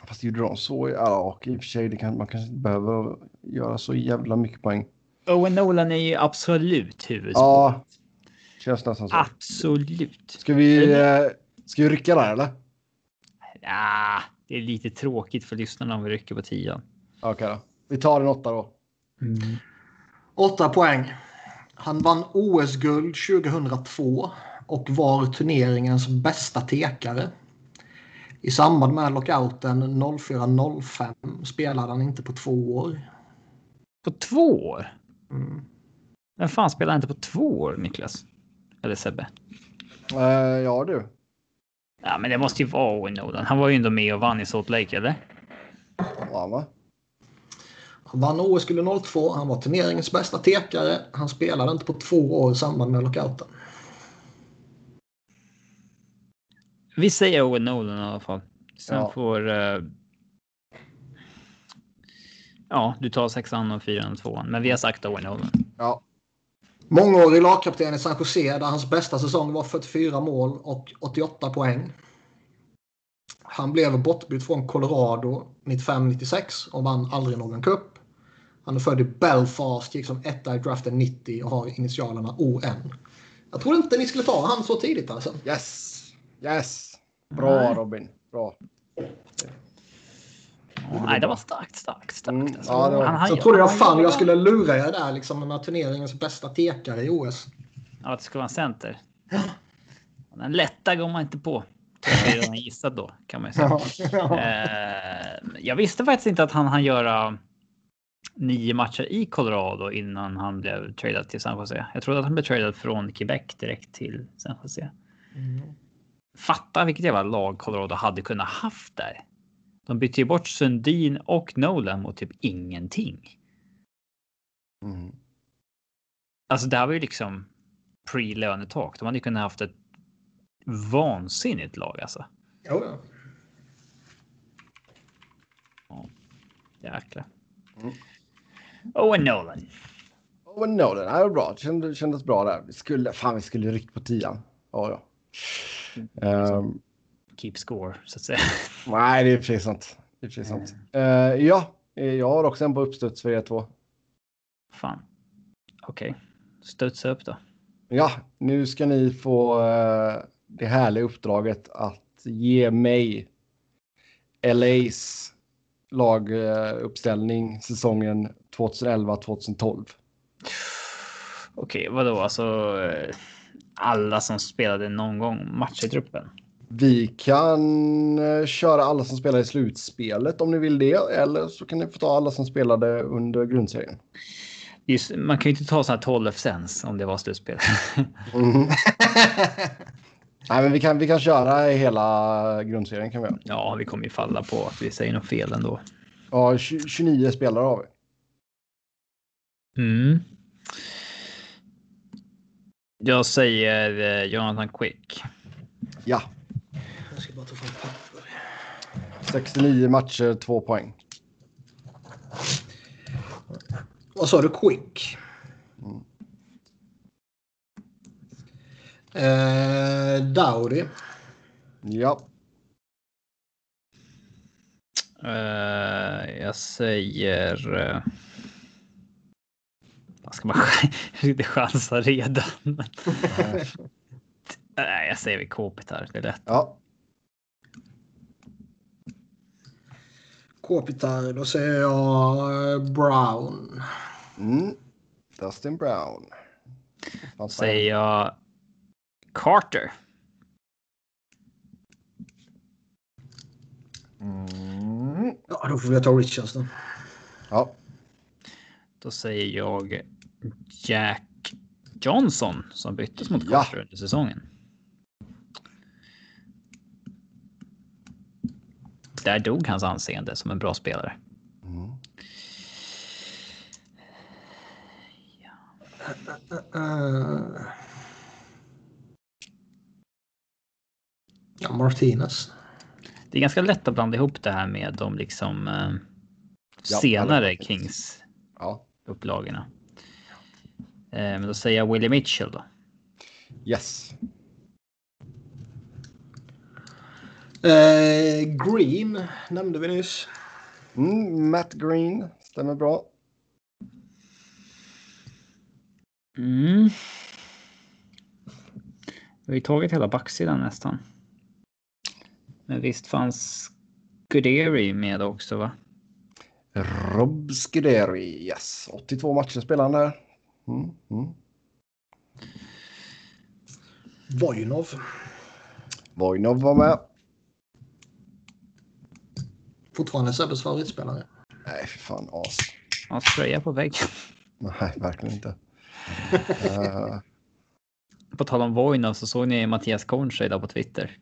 Fast gjorde de så? Ja, och i och för sig, det kan, man kanske inte behöver göra så jävla mycket poäng. Owen Nolan är ju absolut huvudspår. Ja, känns nästan så. Absolut. Ska vi, eh, ska vi rycka där eller? Ja, det är lite tråkigt för lyssnarna om vi rycker på tian. Okej okay, då. Vi tar en åtta då. Mm. Åtta poäng. Han vann OS-guld 2002 och var turneringens bästa tekare. I samband med lockouten 04-05 spelade han inte på två år. På två år? Mm. Vem fan spelar inte på två år, Niklas? Eller Sebbe? Uh, ja, du. Ja, men det måste ju vara Owen Nolan. Han var ju ändå med och vann i Salt Lake, eller? Ja, va? Han vann OS-guld 02. Han var turneringens bästa tekare. Han spelade inte på två år i samband med lockouten. Vi säger Owen Nolan i alla fall. Sen ja. får... Uh... Ja, du tar sexan och fyran och tvåan. Men vi har sagt Owen Nolan. Ja. Mångårig lagkapten i San Jose där hans bästa säsong var 44 mål och 88 poäng. Han blev bortbytt från Colorado 95-96 och vann aldrig någon cup. Han är född i Belfast, gick som etta i draften 90 och har initialerna ON. Jag trodde inte ni skulle ta han så tidigt alltså. Yes, yes. Bra. Robin, bra. Nej, det var starkt, starkt, starkt. Mm, alltså. ja, var... han, så trodde jag fan jag skulle lura er där liksom med turneringens bästa tekare i OS. Ja, att det skulle vara en center. Den lätta går man inte på. Jag redan gissat då kan man ju säga. Ja. Eh, jag visste faktiskt inte att han hann göra nio matcher i Colorado innan han blev tradad till San Jose. Jag trodde att han blev tradad från Quebec direkt till San Jose. Mm. Fatta vilket jävla lag Colorado hade kunnat haft där. De bytte ju bort Sundin och Nolan mot typ ingenting. Mm. Alltså det här var ju liksom pre-lönetak. De hade ju kunnat haft ett vansinnigt lag alltså. Jo, ja. ja. Jäklar. Mm. Owen Nolan. Owen Nolan, det var bra. Det kändes, kändes bra där. Vi skulle, fan, vi skulle ryckt på tian. Ja, ja. Um, Keep score, så att säga. [LAUGHS] Nej, det är precis sant. Det är precis sant. Uh, ja, jag har också en på uppstuds för er två. Fan. Okej, okay. studsa upp då. Ja, nu ska ni få uh, det härliga uppdraget att ge mig LAs laguppställning säsongen 2011-2012. Okej, vadå alltså alla som spelade någon gång match i truppen? Vi kan eh, köra alla som spelar i slutspelet om ni vill det. Eller så kan ni få ta alla som spelade under grundserien. Just, man kan ju inte ta sådana här 12 sens om det var slutspel. mm. [LAUGHS] [LAUGHS] Nej, men vi kan, vi kan köra hela grundserien kan vi göra. Ja, vi kommer ju falla på att vi säger något fel ändå. Ja, 29 spelare har vi. Mm. Jag säger eh, Jonathan Quick. Ja. Jag ska bara ta fram papper. 69 matcher, två poäng. Vad sa du? Quick? Mm. Eh, Dowdy. Ja. Uh, jag säger... Uh, vad ska man inte [LAUGHS] chansa redan? [LAUGHS] Nej, jag säger vi Kopitar. Det är lätt. Ja. Kopitar, då säger jag Brown. Mm. Dustin Brown. Då säger jag Carter. Mm. Ja, då får vi ta Richards då. Ja. Då säger jag Jack Johnson som byttes mot Carter ja. under säsongen. Där dog hans anseende som en bra spelare. Mm. Ja. Ja, Martinez. Det är ganska lätt att blanda ihop det här med de liksom eh, senare ja, Kings ja. upplagorna. Eh, men då säger jag Willie Mitchell då. Yes. Eh, Green nämnde vi nyss. Mm, Matt Green stämmer bra. Mm. Vi har ju tagit hela backsidan nästan. Men visst fanns Guderi med också va? Rob Scuderi, yes. 82 matcher spelande. Mm, mm. Vojnov. Vojnov var med. Fortfarande Sebbes favoritspelare. Nej, för fan as. Hans tröja på väggen. Nej, verkligen inte. uh... [LAUGHS] På tal om Vojnov så såg ni Mattias Kornsjö idag på Twitter.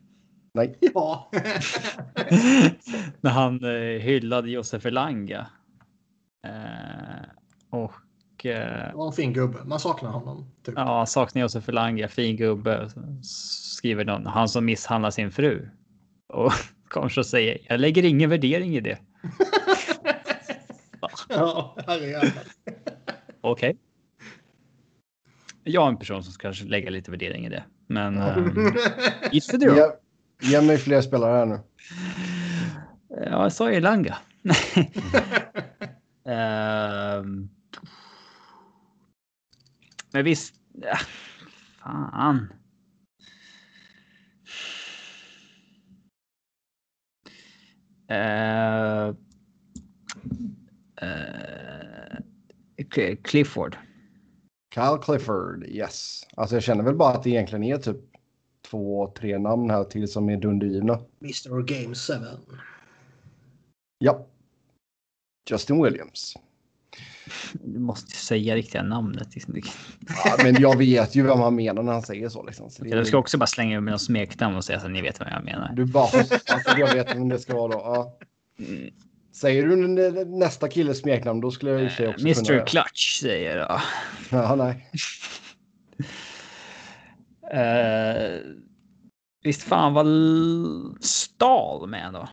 Nej. [LAUGHS] Ja. [LAUGHS] När han eh, hyllade Josef Elanga. Eh, och. Eh, var en fin gubbe. Man saknar honom. Typ. Ja, saknar Josef Elanga. Fin gubbe. Skriver någon. Han som misshandlar sin fru. Och Kornsjö säger. Jag lägger ingen värdering i det. [LAUGHS] ja, herrejävlar. Okej. Okay. Jag är en person som ska kanske lägga lite värdering i det. Men um, it's the Ge, ge mig fler spelare här nu. Ja, jag sa Elanga. um, [LAUGHS] men visst. Ja, fan. Uh, uh, Clifford. Cal Clifford, yes. Alltså jag känner väl bara att det egentligen är typ två, tre namn här till som är dundergivna. Mr Game 7. Ja. Justin Williams. Du måste ju säga riktiga namnet. Liksom. Ja, men jag vet ju vem han menar när han säger så. Liksom. så okay, Du ska också bara slänga med någon smeknamn och säga att ni vet vad jag menar. Du bara hoppas att jag vet vem det ska vara då. Ja. Mm. Säger du nästa killes smeknamn då skulle jag i sig också Mr kunna... Mr Clutch säger jag. Ja, nej. uh, visst fan var Stal med då?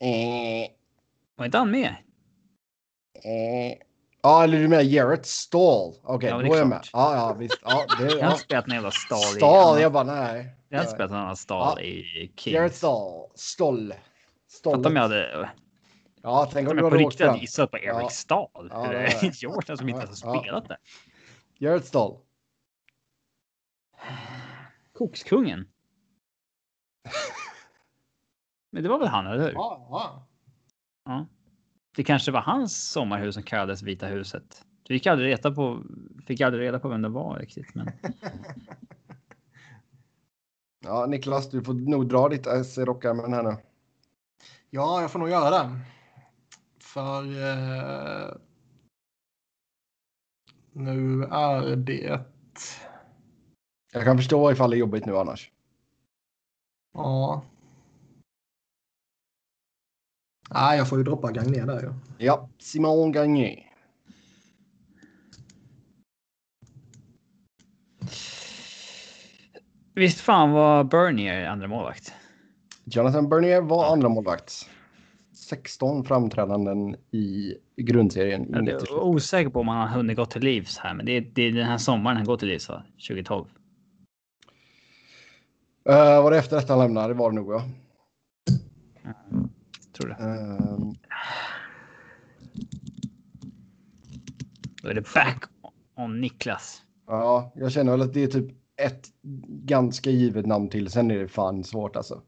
Eh. Var inte han med? Eh. Ja, eller du menar Jarrett Stall? Okej, okay, ja, då är jag med. Ja, ja, visst. Ja, det, jag har inte spelat någon jävla Stall. Stall, jag bara nej. Jag har inte spelat någon Stall ja. i Kings. Jarrett Stall. Stoll. Fatta om jag hade... Ja, tänk om du hade på riktigt hade gissat på Eric ja. Stall. [LAUGHS] Ja, Jordan som inte ens har spelat det. Jarrett Stall. Kokskungen. [LAUGHS] Men det var väl han, eller hur? Ja. ja. ja. Det kanske var hans sommarhus som kallades Vita huset. Vi fick aldrig reda på, fick aldrig reda på vem det var riktigt. Men... [LAUGHS] ja, Niklas, du får nog dra ditt S i rockärmen här nu. Ja, jag får nog göra det. För eh, nu är det... Jag kan förstå ifall det är jobbigt nu annars. Ja, Nej, jag får ju droppa Gagné där ju. Ja, Simon Gagné. Visst fan var Bernier andra målvakt? Jonathan Bernier var ja. andra målvakt. 16 framträdanden i grundserien. Jag är osäker på om han har hunnit gå till livs här, men det är, det är den här sommaren han går till livs, va? 2012. Uh, var det efter detta han lämnade? Det var det nog, ja. Tror det. Um... Då är det back on Niklas. Ja, jag känner väl att det är typ ett ganska givet namn till. Sen är det fan svårt alltså.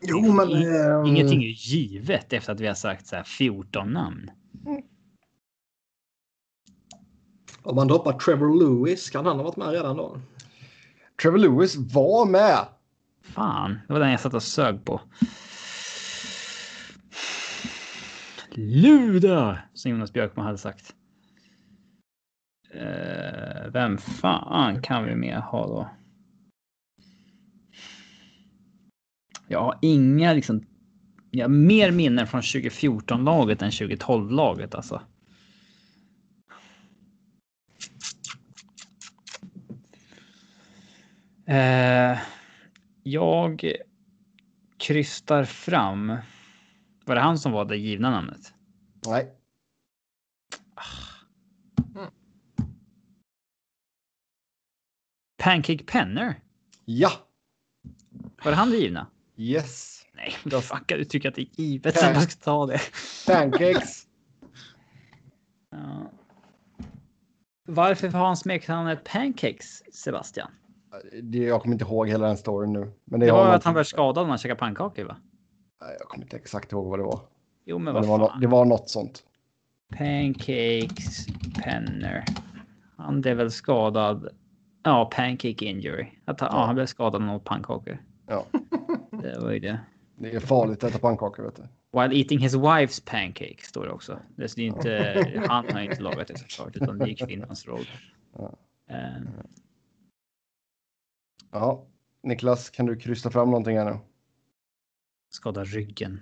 Jo, men... Um... Ingenting är givet efter att vi har sagt så här 14 namn. Mm. Om man droppar Trevor Lewis, kan han ha varit med redan då? Trevor Lewis var med. Fan, det var den jag satt och sög på. Luda! Som Jonas Björkman hade sagt. Uh, vem fan kan vi mer ha då? Jag har inga liksom. Jag har mer minnen från 2014-laget än 2012-laget alltså. Uh, jag krystar fram var det han som var det givna namnet? Nej. Mm. Pancake Penner? Ja. Var det han det givna? Yes. Nej, då fuckar du tycker att det är givet Pan- så man ska ta det. Pancakes. Ja. Varför har han smeknamnet Pancakes, Sebastian? Det, jag kommer inte ihåg hela den storyn nu. Men det, det var att han blev skadad när han käkade pannkakor, va? Jag kommer inte exakt ihåg vad det var. Jo, men, men vad det, var fan. no det var något sånt. Pancakes Penner. Han blev väl skadad. Ja, pancake injury. Att han, ja. ja, han blev skadad av pannkakor. Ja. [LAUGHS] Det var ju det. Det är farligt att äta pannkakor, vet du. While eating his wife's pancake står det också. Det är inte, [LAUGHS] han har inte lagat det såklart, utan det är kvinnans roll. Ja. Um. ja, Niklas, kan du krysta fram någonting här nu? Skada ryggen.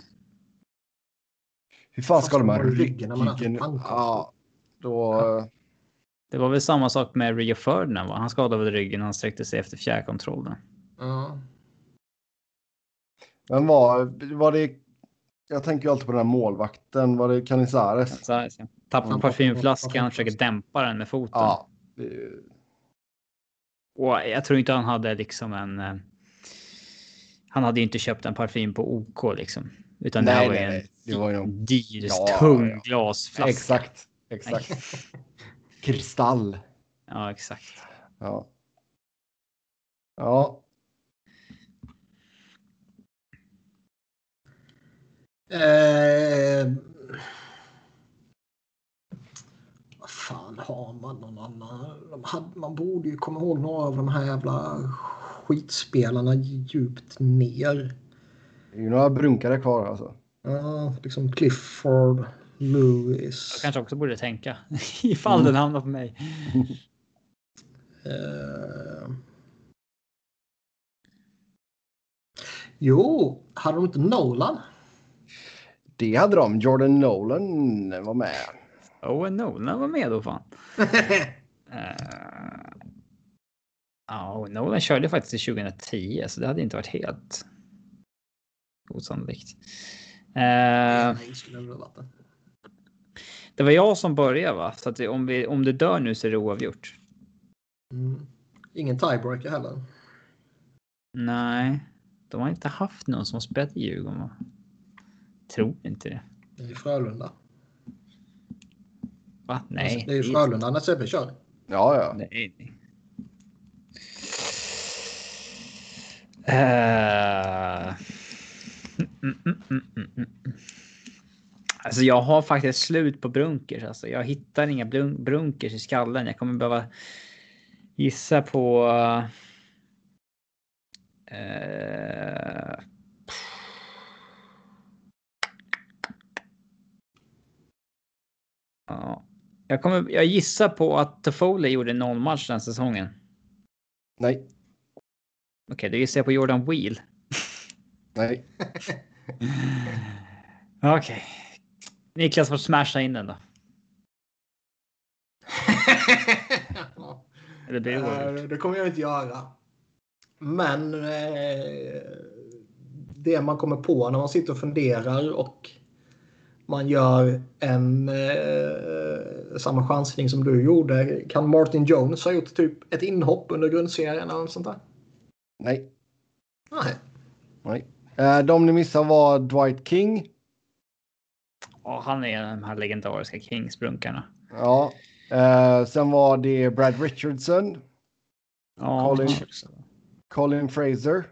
Hur fan skadar man ryggen när man? Ja, då... Det var väl samma sak med Rio Ferdinand, va? Han skadade väl ryggen när han sträckte sig efter fjärrkontrollen. Ja. Men var, var det... Jag tänker ju alltid på den här målvakten. Var det Canizares? Tappar parfymflaskan och försöker dämpa den med foten. Ja. Det... Och jag tror inte han hade liksom en... Han hade inte köpt en parfym på OK liksom. Utan Nej, det här var ju en. Det var ju dyr, Ja, tung ja. glasflaska. Exakt, exakt. [LAUGHS] Kristall. Ja, exakt. Ja. Ja, Eh, vad fan har man någon annan? Hade, man borde ju komma ihåg några av de här jävla skitspelarna djupt ner. det är ju några brunkare kvar alltså. Ja, liksom Clifford, Lewis. Jag kanske också borde tänka [LAUGHS] ifall Mm. den hamnar på mig. Eh, jo, hade de inte Nolan? Det hade de. Jordan Nolan var med. Owen Nolan var med då fan. [LAUGHS] Eh, Ja, Nolan körde faktiskt i 2010 så det hade inte varit helt osannolikt. Eh, det var jag som började va? Så att om, vi, om det dör nu så är det oavgjort. Mm. Ingen tiebreaker heller. Nej, de har inte haft någon som har spelat i Djurgården va? Tror inte det. Det är ju Frölunda. Va? Nej. Det är ju Frölunda när Sebbe kör. Ja, ja. Nej, nej. Mm, mm, mm. Alltså jag har faktiskt slut på brunkers. Alltså jag hittar inga brun- brunkers i skallen. Jag kommer behöva gissa på... Uh... ja. Jag, kommer, jag gissar på att Toffoli gjorde noll match den säsongen. Nej, Okej, då gissar jag på Jordan Wheel. nej. [LAUGHS] Okej. Niklas får smasha in den då. [LAUGHS] Eller det? Eh, det kommer jag inte göra. Men eh, det man kommer på när man sitter och funderar och man gör en eh, samma chansning som du gjorde. Kan Martin Jones ha gjort typ ett inhopp under grundserien eller något sånt där? Nej, Nej. nej. Eh, De ni missade var Dwight King. Ja, han är de här legendariska Kingsbrunkarna. Ja. Eh, sen var det Brad Richardson, Ja, Colin. Colin Fraser,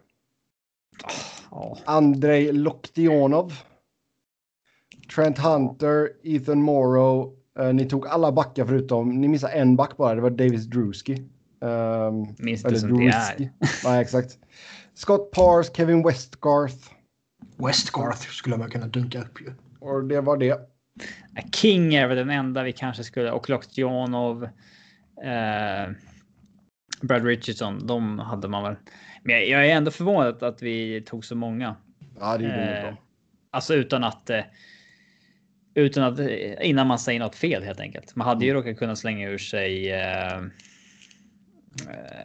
ja. Andrei Loktionov, Trent Hunter, Ethan Morrow. Eh, ni tog alla backar förutom, ni missade en back bara, det var Davis Drewski. Um, Minns det som det är. Nej, exakt. Scott Pars, Kevin Westgarth. Westgarth skulle man kunna dunka upp ju. Och det var det. King är väl den enda vi kanske skulle och Loktionov. Eh, Brad Richardson, de hade man väl. Men jag, jag är ändå förvånad att vi tog så många. Ja, det gjorde Eh, bra. Alltså utan att. Eh, utan att eh, innan man säger något fel helt enkelt. Man hade ju råkat kunna slänga ur sig. Eh,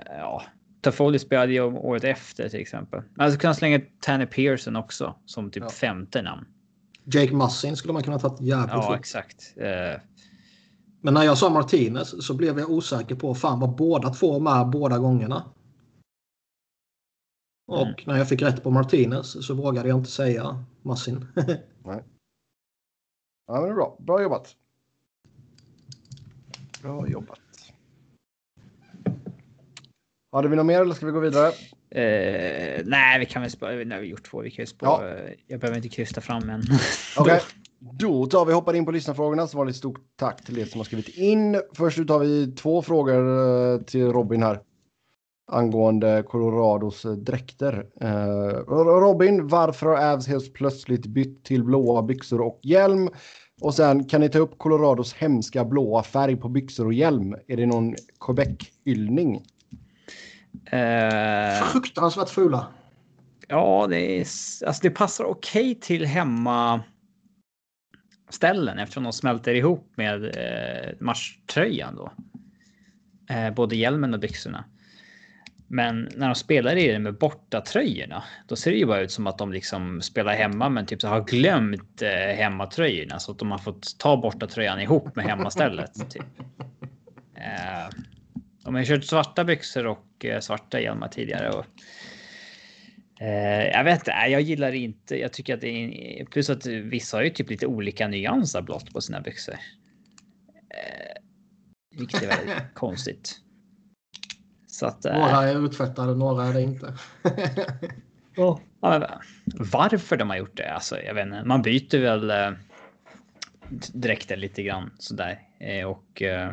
ja, Toffoli spelade ju året efter till exempel. Man hade kunnat slänga Tanner Pearson också som typ Ja. femte namn. Jake Mussin skulle man kunna tagit jävligt Ja, fort. exakt. Eh, Men när jag sa Martinez så blev jag osäker på fan var båda två med båda gångerna. Och Mm. när jag fick rätt på Martinez så vågade jag inte säga Massin. [LAUGHS] Ja, men det är bra. Bra jobbat. Bra jobbat. Hade vi något mer eller ska vi gå vidare? Uh, nej, vi kan väl spara. Nu har vi gjort två. Vi kan ju spara. Ja. Jag behöver inte krysta fram än. [LAUGHS] Okej, okay. då tar vi hoppar in på lyssnarfrågorna. Så var det stort tack till er som har skrivit in. Först ut har vi två frågor uh, till Robin här. Angående Colorados uh, dräkter. Robin, varför har Avs helt plötsligt bytt till blåa byxor och hjälm? Och sen kan ni ta upp Colorados hemska blåa färg på byxor och hjälm? Är det någon Quebec-hyllning? Eh, Fruktansvärt fula. Ja, det, är, alltså det passar okej okay till hemma ställen eftersom de smälter ihop med eh, matchtröjan då. Eh, både hjälmen och byxorna. Men när de spelar i det med borta tröjorna, då ser det ju bara ut som att de liksom spelar hemma, men typ så har glömt eh, hemmatröjorna så att de har fått ta borta tröjan ihop med hemmastället. Typ. [LAUGHS] Eh, de har kört svarta byxor och eh, svarta hjälmar tidigare. Och, eh, jag vet inte, jag gillar det inte. Jag tycker att det är plus att vissa har ju typ lite olika nyanser blått på sina byxor. Eh, vilket är väldigt [LAUGHS] konstigt. Så att, eh, några är utfettade, några är det inte. [LAUGHS] oh, varför de har gjort det? Alltså, jag vet inte. Man byter väl eh, dräkter lite grann sådär eh, och eh,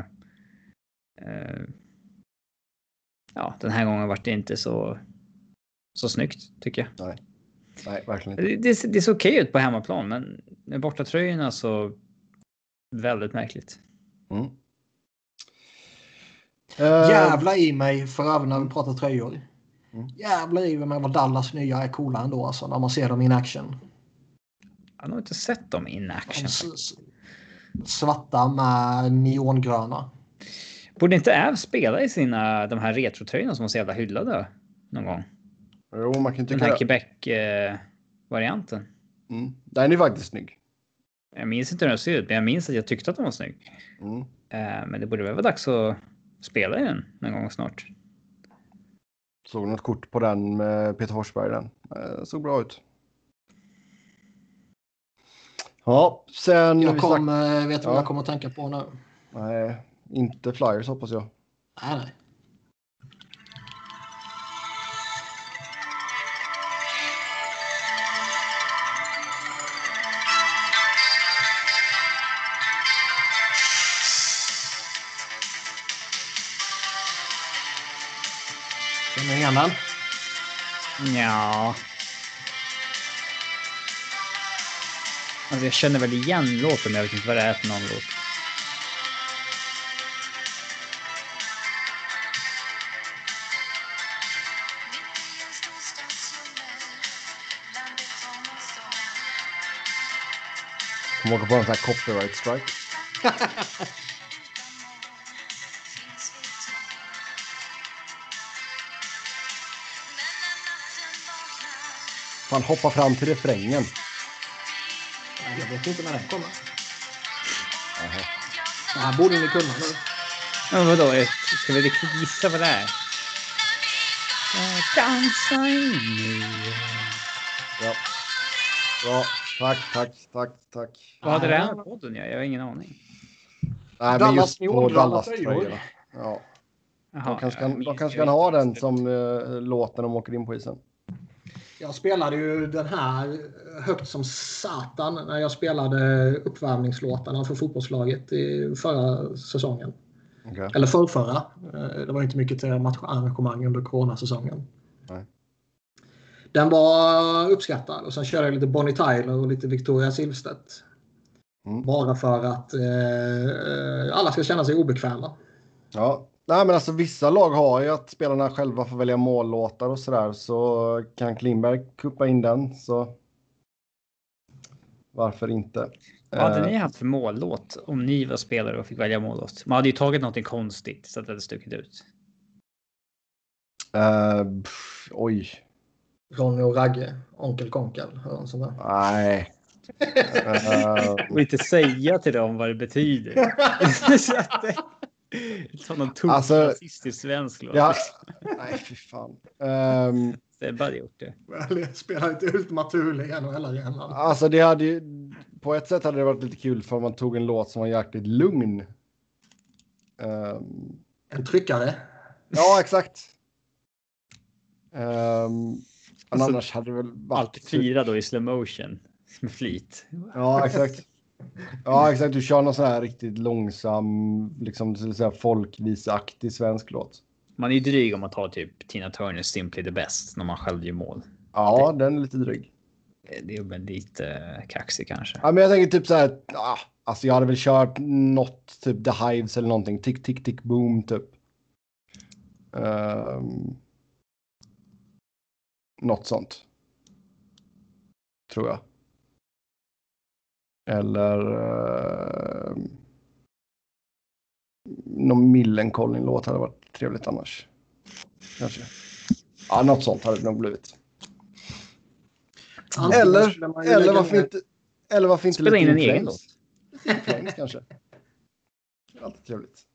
eh ja, den här gången vart det inte så, så snyggt tycker jag. Nej, Nej verkligen inte. Det, det, det ser okej ut på hemmaplan, men med bortatröjorna så väldigt märkligt. Mm. Uh, Jävla i mig för även när vi pratar tröjor. Mm. Jävlar i mig vad Dallas nya är coola ändå alltså när man ser dem in action. Jag har nog inte sett dem in action. Svarta med neongröna. Borde inte Av spela i sina de här retrotröjorna som var så jävla hyllade någon gång? Jo, man kan tycka Den här Quebec-varianten. Mm. Den är faktiskt snygg. Jag minns inte hur den ser ut, men jag minns att jag tyckte att den var snygg. Mm. Eh, men det borde väl vara dags att spela i den någon gång snart. Såg något kort på den med Peter Forsberg den. Eh, såg bra ut. Ja, sen... Jag kom, snack... vet du vad jag kommer att tänka på nu? Nej, inte Flyers hoppas jag. Nej, nej. Känner ni igen den? Ja. Alltså jag känner väl igen låten, men jag vet inte vad det är för någon låt. Kommer åka på en sån här copyright strike. Man hoppar fram till refrängen. Jag vet inte när den kommer. Det här borde ni kunna nu. Ja, vadå? Ska vi riktigt gissa vad det är? Dansa in Ja. Bra. Tack, tack, tack, tack. Vad hade det här med podden Jag har ingen aning. Nej, men just på Dallas-tröjorna. Ja. Jaha, de kanske kan, de kanske kan ha den som uh, låt när de åker in på isen. Jag spelade ju den här högt som satan när jag spelade uppvärmningslåtarna för fotbollslaget i förra säsongen. Okay. Eller förrförra. Eh, det var inte mycket till matcharrangemang under coronasäsongen. Den var uppskattad och sen körde jag lite Bonnie Tyler och lite Victoria Silvstedt. Mm. Bara för att eh, alla ska känna sig obekväma. Ja, Nej, men alltså vissa lag har ju att spelarna själva får välja mållåtar och sådär. Så kan Klimberg kuppa in den så varför inte? Vad hade uh, ni haft för mållåt om ni var spelare och fick välja mållåt? Man hade ju tagit något konstigt så att det hade stuckit ut. Uh, pff, oj. Ronny och Ragge, Onkel Konkel. Nej. uh, och inte säga till dem vad det betyder. [LAUGHS] Som någon tung alltså, rasistisk svensk låt. Ja, nej, fy fan. Um, Sebbe hade gjort det. Jag spelar inte Ultima Thule i NHL Alltså det hade ju, på ett sätt hade det varit lite kul för man tog en låt som var jäkligt lugn. Um, en tryckare? Ja, exakt. Um, alltså, annars hade det väl varit... Alltid fyra då i slow motion [LAUGHS] med flit. Ja, exakt. Ja, exakt. Du kör någon sån här riktigt långsam, liksom säga folkvisaktig svensk låt. Man är ju dryg om man tar typ Tina Turner Simply the Best när man själv gör mål. Ja, det, den är lite dryg. Det är väl lite uh, kaxig kanske. Ja, men jag tänker typ så här. Ah, alltså, jag hade väl kört något typ The Hives eller någonting. Tick, tick, tick, boom typ. Um, något sånt. Tror jag. Eller uh, någon Millencolin-låt hade varit trevligt annars. Kanske. Ja, något sånt hade det nog blivit. Eller, eller varför inte... Eller varför inte Spela in en egen låt. Flames kanske. Alltid trevligt.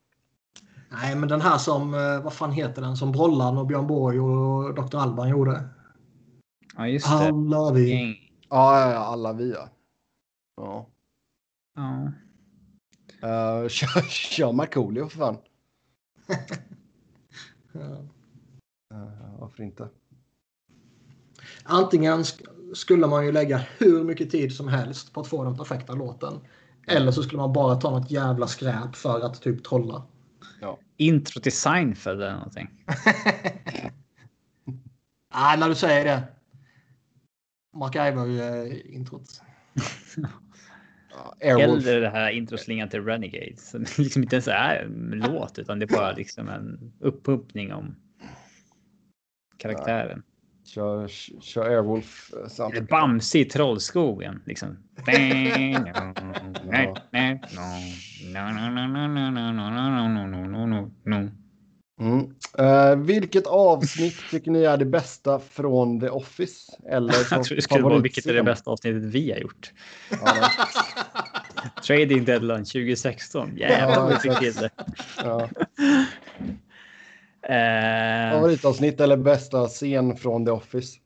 Nej, men den här som, eh, vad fan heter den, som Brollan och Björn Borg och Dr. Alban gjorde. Ja, just det. Alla vi. Ja, alla vi ja. Ja. ja. Uh, [LAUGHS] kör, kör Markoolio för fan. [LAUGHS] ja. uh, varför inte? Antingen skulle man ju lägga hur mycket tid som helst på att få den perfekta låten. Eller så skulle man bara ta något jävla skräp för att typ trolla. Ja. Intro till Seinfeld eller någonting. [LAUGHS] ah, när du säger det. MacGyver-introt. Ja, Hellre det här introslingan till Renegades. Som liksom inte ens är en låt utan det är bara liksom en uppumpning om karaktären. Kör, kör Airwolf samtidigt. Bamse i Trollskogen liksom. Mm. Uh, vilket avsnitt [LAUGHS] tycker ni är det bästa från The Office? Eller Jag tror det skulle vara vilket är det bästa avsnittet vi har gjort. Ja. [LAUGHS] Trading Deadline 2016. Jävlar vad vi fick till det. Ja. Uh, [LAUGHS] Favoritavsnitt eller bästa scen från The Office?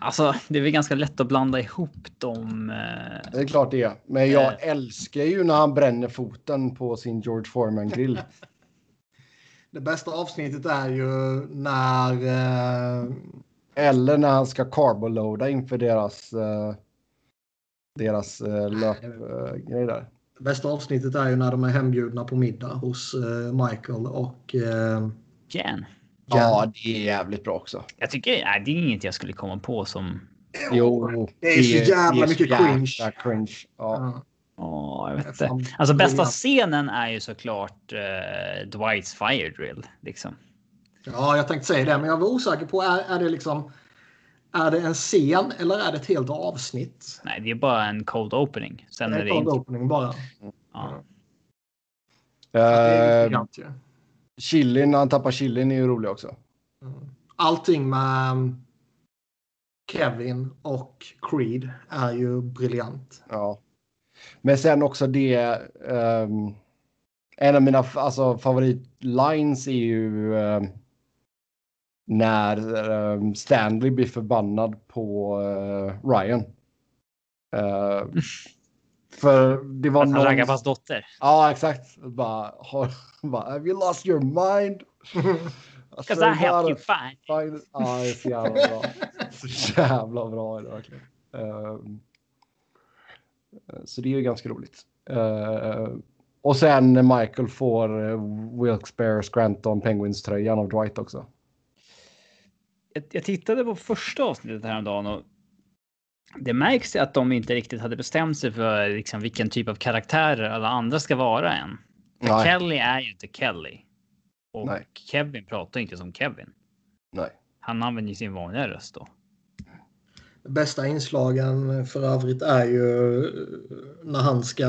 Alltså, det är väl ganska lätt att blanda ihop dem. Uh, det är klart det är. Men jag uh, älskar ju när han bränner foten på sin George Foreman grill. Det bästa avsnittet är ju när... Uh... Eller när han ska carboloada inför deras, uh, deras uh, löpgrej där. Det bästa avsnittet är ju när de är hembjudna på middag hos Michael och... Jan. Ja, det är jävligt bra också. Jag tycker nej, det är inget jag skulle komma på som... Jo, det är så jävla mycket cringe. cringe. Ja. Ja, inte. Alltså bästa scenen är ju såklart uh, Dwights fire drill. Liksom. Ja, jag tänkte säga det, men jag var osäker på är, är det liksom. Är det en scen eller är det ett helt avsnitt? Nej, det är bara en cold opening. Sen det är, är det cold inte... opening bara. Ja. Uh, chilin, när han tappar chilin är ju rolig också. Mm. Allting med um, Kevin och Creed är ju briljant. Ja. Men sen också det. Um, en av mina alltså, favoritlines är ju um, när um, Stanley blir förbannad på uh, Ryan. Uh, [LAUGHS] för det var någon... Raggar på hans dotter. Ja, exakt. Bara, [LAUGHS] bara, have you lost your mind? [LAUGHS] Because I helped you find. find... Ja, det är så jävla bra. Så jävla bra är det verkligen. Um, så det är ju ganska roligt. Uh, och sen Michael får uh, Wilkes-Barre Scranton Penguins-tröjan av Dwight också. Jag, jag tittade på första avsnittet häromdagen och det märks att de inte riktigt hade bestämt sig för liksom, vilken typ av karaktärer alla andra ska vara än. Kelly är ju inte Kelly. Och Nej. Kevin pratar inte som Kevin. Nej. Han använder sin vanliga röst då bästa inslagen för övrigt är ju när han ska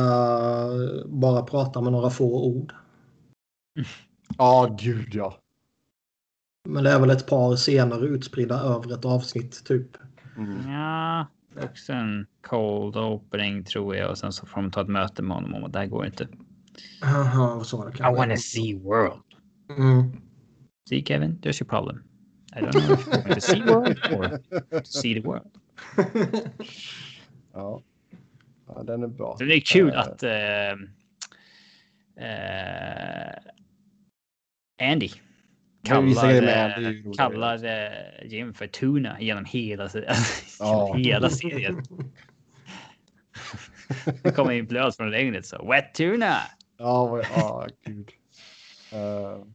bara prata med några få ord. [LAUGHS] Ja, oh, gud ja. Men det är väl ett par scener utspridda över ett avsnitt typ. Mm. Ja, också en cold opening tror jag och sen så får de ta ett möte med honom om att det här går inte. Aha, så det I wanna see world. Mm. See Kevin, there's your problem. I don't know if you want to see world or to see the world. [LAUGHS] ja. ja, den är bra. Det är kul uh, att. Uh, uh, Andy kallar, kallar Jim för Tuna genom hela, [LAUGHS] ja. hela serien. [LAUGHS] det kommer in blöd från regnet så wet tuna. Ja, ja gud. Uh,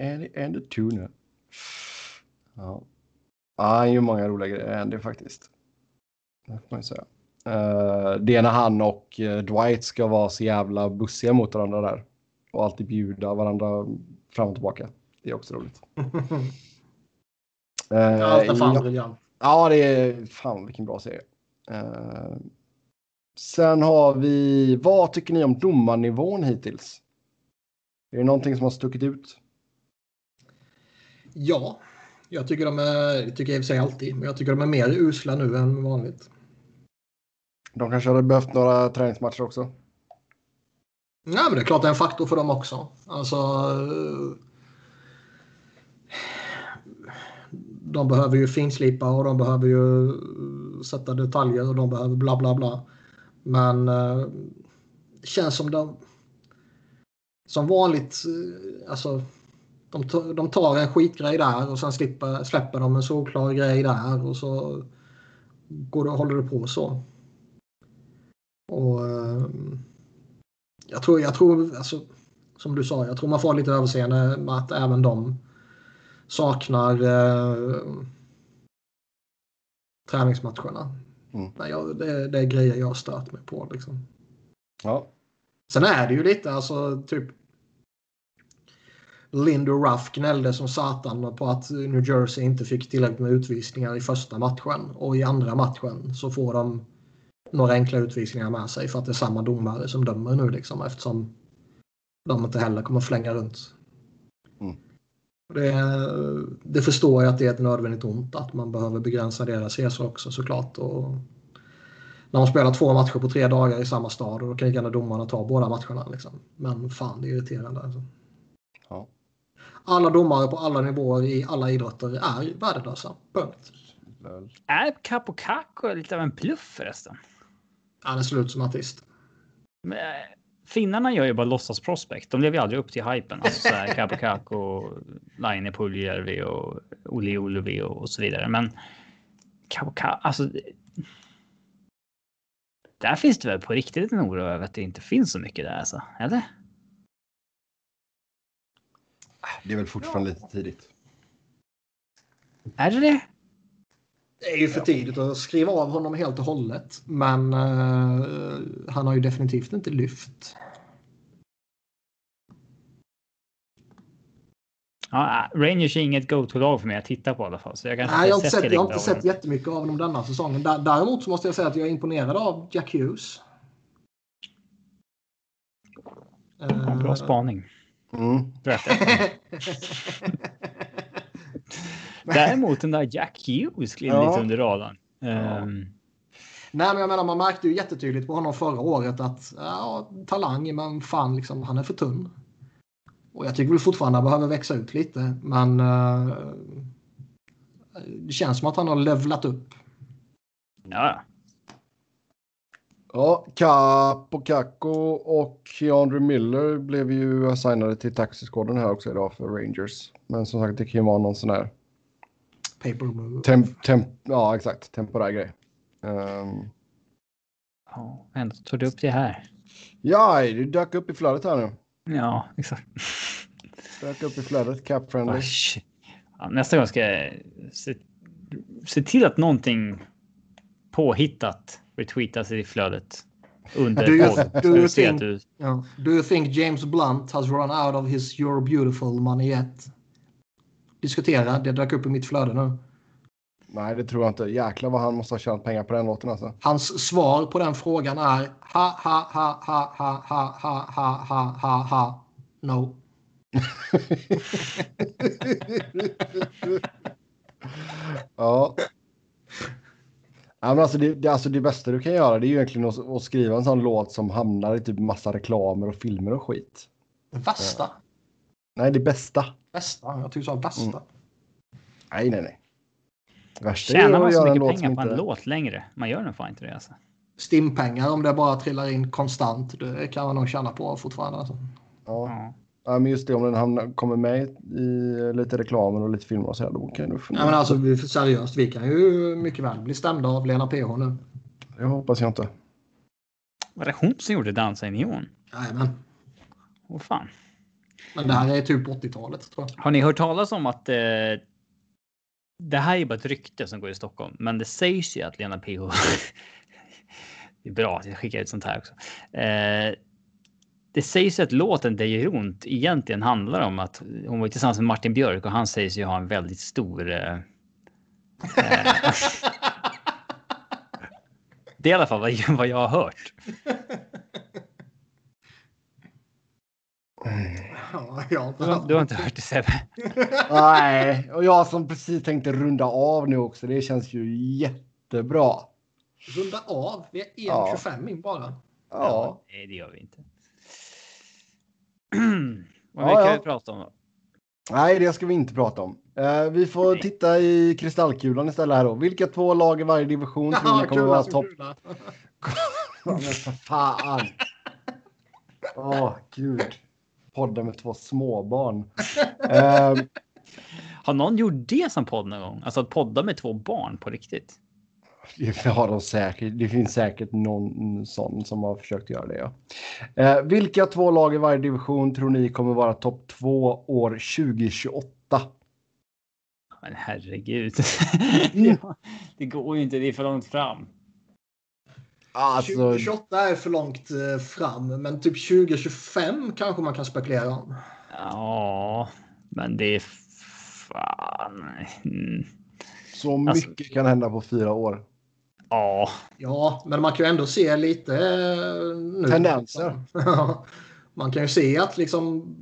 Andy, Andy Tuna. Ja. Ja, han gör många roliga grejer, Andy faktiskt. Det får man säga. Uh, det är när han och uh, Dwight ska vara så jävla bussiga mot varandra där. Och alltid bjuda varandra fram och tillbaka. Det är också roligt. [LAUGHS] uh, Allt är fan ja, briljant. Ja, det är fan vilken bra serie. Uh, sen har vi, vad tycker ni om domarnivån hittills? Är det någonting som har stuckit ut? Ja, jag tycker de är, det tycker jag i och för sig alltid, men jag tycker de är mer usla nu än vanligt. De kanske hade behövt några träningsmatcher också? Ja, men det är klart det är en faktor för dem också. Alltså, de behöver ju finslipa och de behöver ju sätta detaljer och de behöver bla bla bla. Men eh, det känns som de som vanligt, eh, alltså de, de tar en skitgrej där och sen slipper, släpper de en solklar grej där och så går det, håller det på så. Och eh, jag tror, jag tror alltså, som du sa, jag tror man får lite överseende med att även de saknar eh, träningsmatcherna. Mm. Nej, jag, det, det, är grejer jag har stört mig på. Liksom. Ja. Sen är det ju lite alltså typ Lindo Ruff gnällde som satan på att New Jersey inte fick tillräckligt med utvisningar i första matchen och i andra matchen så får de några enkla utvisningar med sig för att det är samma domare som dömer nu liksom eftersom de inte heller kommer flänga runt. Mm. Det, det, förstår jag att det är ett nödvändigt ont att man behöver begränsa deras resor också såklart. Och när man spelar två matcher på tre dagar i samma stad och då kan gärna domarna ta båda matcherna. Liksom. Men fan, det är irriterande. Alltså. Ja. Alla domare på alla nivåer i alla idrotter är värdelösa. Punkt. Är Capo Caco lite av en bluff förresten? Han är slut som artist. Men, finnarna gör ju bara låtsas prospect. De lever ju aldrig upp till hypen. Alltså så här [LAUGHS] Capo Caco, Laine Puljärvi och Oli Ulvi och så vidare. Men Capo Caco, alltså. Där finns det väl på riktigt en oro över att det inte finns så mycket där alltså, eller? Det är väl fortfarande ja. lite tidigt. Är det det? Det är ju för tidigt att skriva av honom helt och hållet. Men uh, han har ju definitivt inte lyft. Ja, Rangers är inget go-to-lag för mig att titta på i alla fall. Så jag, Nej, jag har inte sett, jag har inte sett jättemycket av honom denna säsongen. Däremot så måste jag säga att jag är imponerad av Jack Hughes. Bra spaning. Mm. [LAUGHS] Däremot den där Jack Hughes gled ja. lite under radarn. Ja. Um... Nej, men jag menar, man märkte ju jättetydligt på honom förra året att ja, talang, men fan, liksom, han är för tunn. Och jag tycker väl fortfarande att han behöver växa ut lite, men uh, det känns som att han har levlat upp. Ja. Ja, Capo Caco och Keandre Miller blev ju signade till taxiskåden här också idag för Rangers. Men som sagt, det kan ju vara någon sån här paper move. Temp, temp, ja, exakt. Temporär grej. Um... Ja, ändå tog du upp det här. Ja, du dök upp i flödet här nu. Ja, exakt. Dök upp i flödet, cap friendly. Ja, nästa gång ska jag se, se till att någonting påhittat retweetas i flödet under do you, do you, think, du... yeah. do you think James Blunt has run out of his You're beautiful money yet? diskutera. Det dök upp i mitt flöde nu. Nej, det tror jag inte. Jäklar vad han måste ha tjänat pengar på den låten alltså. Hans svar på den frågan är ha ha ha ha ha ha ha ha ha ha ha no. ja. Ja, men alltså, det, det, alltså det bästa du kan göra det är ju egentligen att, att, skriva en sån låt som hamnar i typ massa reklamer och filmer och skit. Det värsta? Ja. Nej, det bästa. Bästa? Jag tycker du sa bästa. Mm. Nej, nej, nej. Värsta Tjänar man så mycket pengar på en inte... låt längre? Man gör nog fan inte det alltså. Stimpengar om det bara trillar in konstant. Det kan man nog tjäna på fortfarande. Alltså. Ja. Ja, men just det, om den hamnar, kommer med i lite reklamer och lite filmer och så här, då kan du Ja, men alltså vi, seriöst, vi kan ju mycket väl bli stämda av Lena PH nu. Det hoppas jag inte. Var det hon som gjorde Dansa i neon? Jajamän. Åh fan. Men det här är typ 80-talet tror jag. Har ni hört talas om att eh, det här är bara ett rykte som går i Stockholm, men det sägs ju att Lena PH. [LAUGHS] det är bra att jag skickar ut sånt här också. Eh, det sägs ju att låten Det gör ont egentligen handlar om att hon var tillsammans med Martin Björk och han sägs ju ha en väldigt stor. Eh, eh, [LAUGHS] det är i alla fall vad, vad jag har hört. [LAUGHS] Ja, jag Du, har- du har inte hört det Sebbe? [LAUGHS] Nej, och jag som precis tänkte runda av nu också. Det känns ju jättebra. Runda av. Vi är Ja. 1.25 in bara. Ja. Nej, det gör vi inte. [CLEARS THROAT] Ja, Vad kan ja. vi prata om då? Nej, det ska vi inte prata om. Eh, vi får Nej. titta i kristallkulan istället här då. Vilka två lag i varje division tror ni Ja, kommer vara topp? [LAUGHS] Ja, Men för fan. Åh, gud. Podden med två småbarn. [LAUGHS] Eh, Har någon gjort det som podd någon gång? Alltså att podda med två barn på riktigt? [LAUGHS] Det har de säkert. Det finns säkert någon sån som har försökt göra det. Ja. Eh, vilka två lag i varje division tror ni kommer vara topp två år 2028? Men herregud. Mm. [LAUGHS] det går ju inte, det är för långt fram. Alltså, 2028 är för långt eh, fram, men typ 2025 kanske man kan spekulera om. Ja, men det är fan. Mm. så mycket alltså- kan hända på fyra år. Ja, Ja, men man kan ju ändå se lite eh, nu. Tendenser. [LAUGHS] man kan ju se att liksom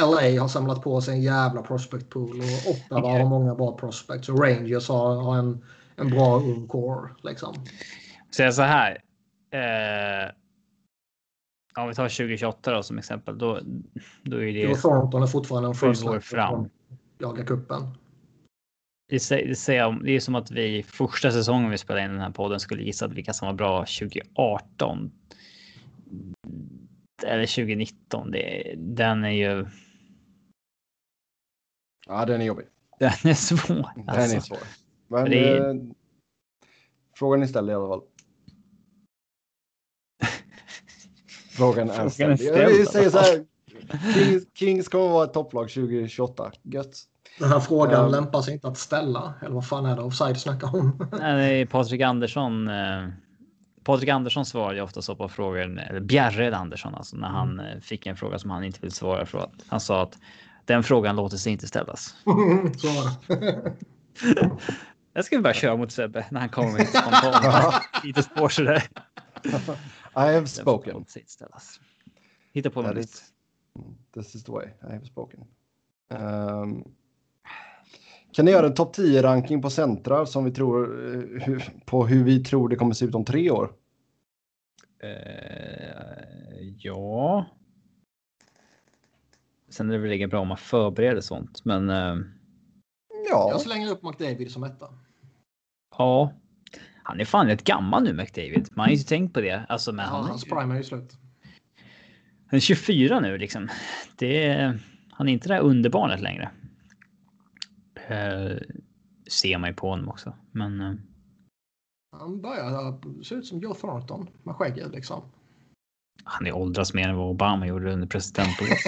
LA har samlat på sig en jävla prospect pool och Ottawa har många bra prospects och Rangers har, har en, en bra ung core. Liksom. så jag så här. Eh, om vi tar 2028 då som exempel, då, då är Joe det Thornton är fortfarande en first år fram. jagar kuppen. Det, säger är som att vi första säsongen vi spelade in den här podden skulle gissa vilka som var bra 2018. Eller 2019. Det, den är ju. Ja, den är jobbig. Den är svår. Den Alltså. är svår. Men Det eh, [LAUGHS] frågan är ställd i alla fall. Frågan är ställd. Jag säga så alltså. här. Kings, Kings kommer vara ett topplag 2028. Gött. Den här frågan Ja. lämpar sig inte att ställa. Eller vad fan är det offside snackar om? [LAUGHS] Nej, Patrik Andersson. Eh, Patrik Andersson svarar ju ofta så på frågor, eller Bjärred Andersson alltså, när han eh, fick en fråga som han inte vill svara för. Att han sa att den frågan låter sig inte ställas. [LAUGHS] Så var det. [LAUGHS] Jag ska vi bara köra mot Sebbe när han kommer med ett spontant lite spår sådär. I have frågan spoken. låter sig inte ställas. Hitta på något nytt. is, this is the way. I have spoken. Ehm, kan ni göra en topp 10 ranking på centrar som vi tror eh, på hur vi tror det kommer se ut om tre år? Eh, ja. Sen är det väl lika bra om man förbereder sånt, men eh, Ja, Jag slänger upp McDavid som etta. ja. Han är fan rätt gammal nu McDavid. Man har ju inte tänkt på det. Alltså, men Ja, han, hans är, prime är ju slut. han är 24 nu liksom. Det är, han är inte det där underbarnet längre. Eh, ser man ju på honom också. Men eh, Han börjar se ut som Joe Thornton med skägget liksom. han är åldras mer än vad Obama gjorde under presidentåret.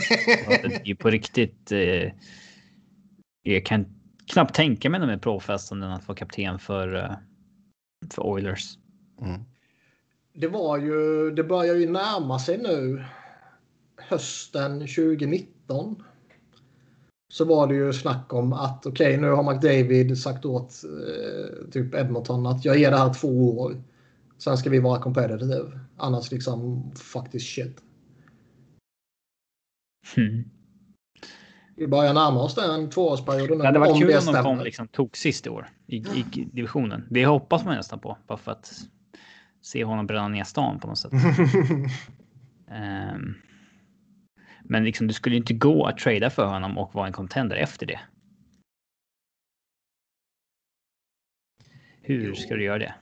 [LAUGHS] det är på riktigt. Eh, jag kan knappt tänka mig något mer påfrestande än att vara kapten för, eh, för Oilers. Mm. Det var ju, det börjar ju närma sig nu. Hösten 2019. Så var det ju snack om att okej, nu har McDavid sagt åt eh, typ Edmonton att jag ger det här två år. Sen ska vi vara competitive. Annars liksom faktiskt shit. Mm. Vi börjar närma oss den tvåårsperioden nu. Det hade varit kul om de kom liksom tog sist i år i, i divisionen. Det hoppas man nästan på bara för att se honom bränna ner stan på något sätt. [LAUGHS] Ehm, men liksom, det skulle inte gå att trada för honom och vara en contender efter det. Hur ska du göra det?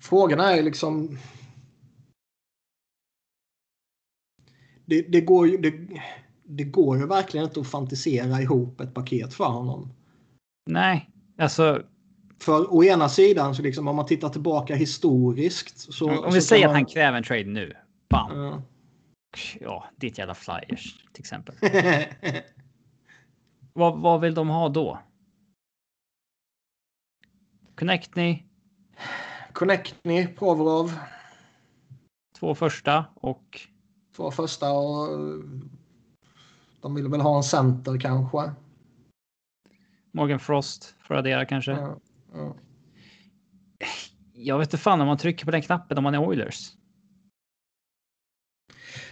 Frågan är liksom. det, det, går ju, det, det går ju verkligen inte att fantisera ihop ett paket för honom. Nej, alltså. För å ena sidan, så liksom, om man tittar tillbaka historiskt. Så, om vi så säger man... att han kräver en trade nu. Bam. Ja, ja ditt jävla flyers till exempel. [LAUGHS] vad, vad vill de ha då? Connectney. Connectney, Provorov. Två första och? Två första och de vill väl ha en center kanske. Morgan Frost för att addera kanske. Ja, ja. Jag vet inte fan om man trycker på den knappen om man är Oilers.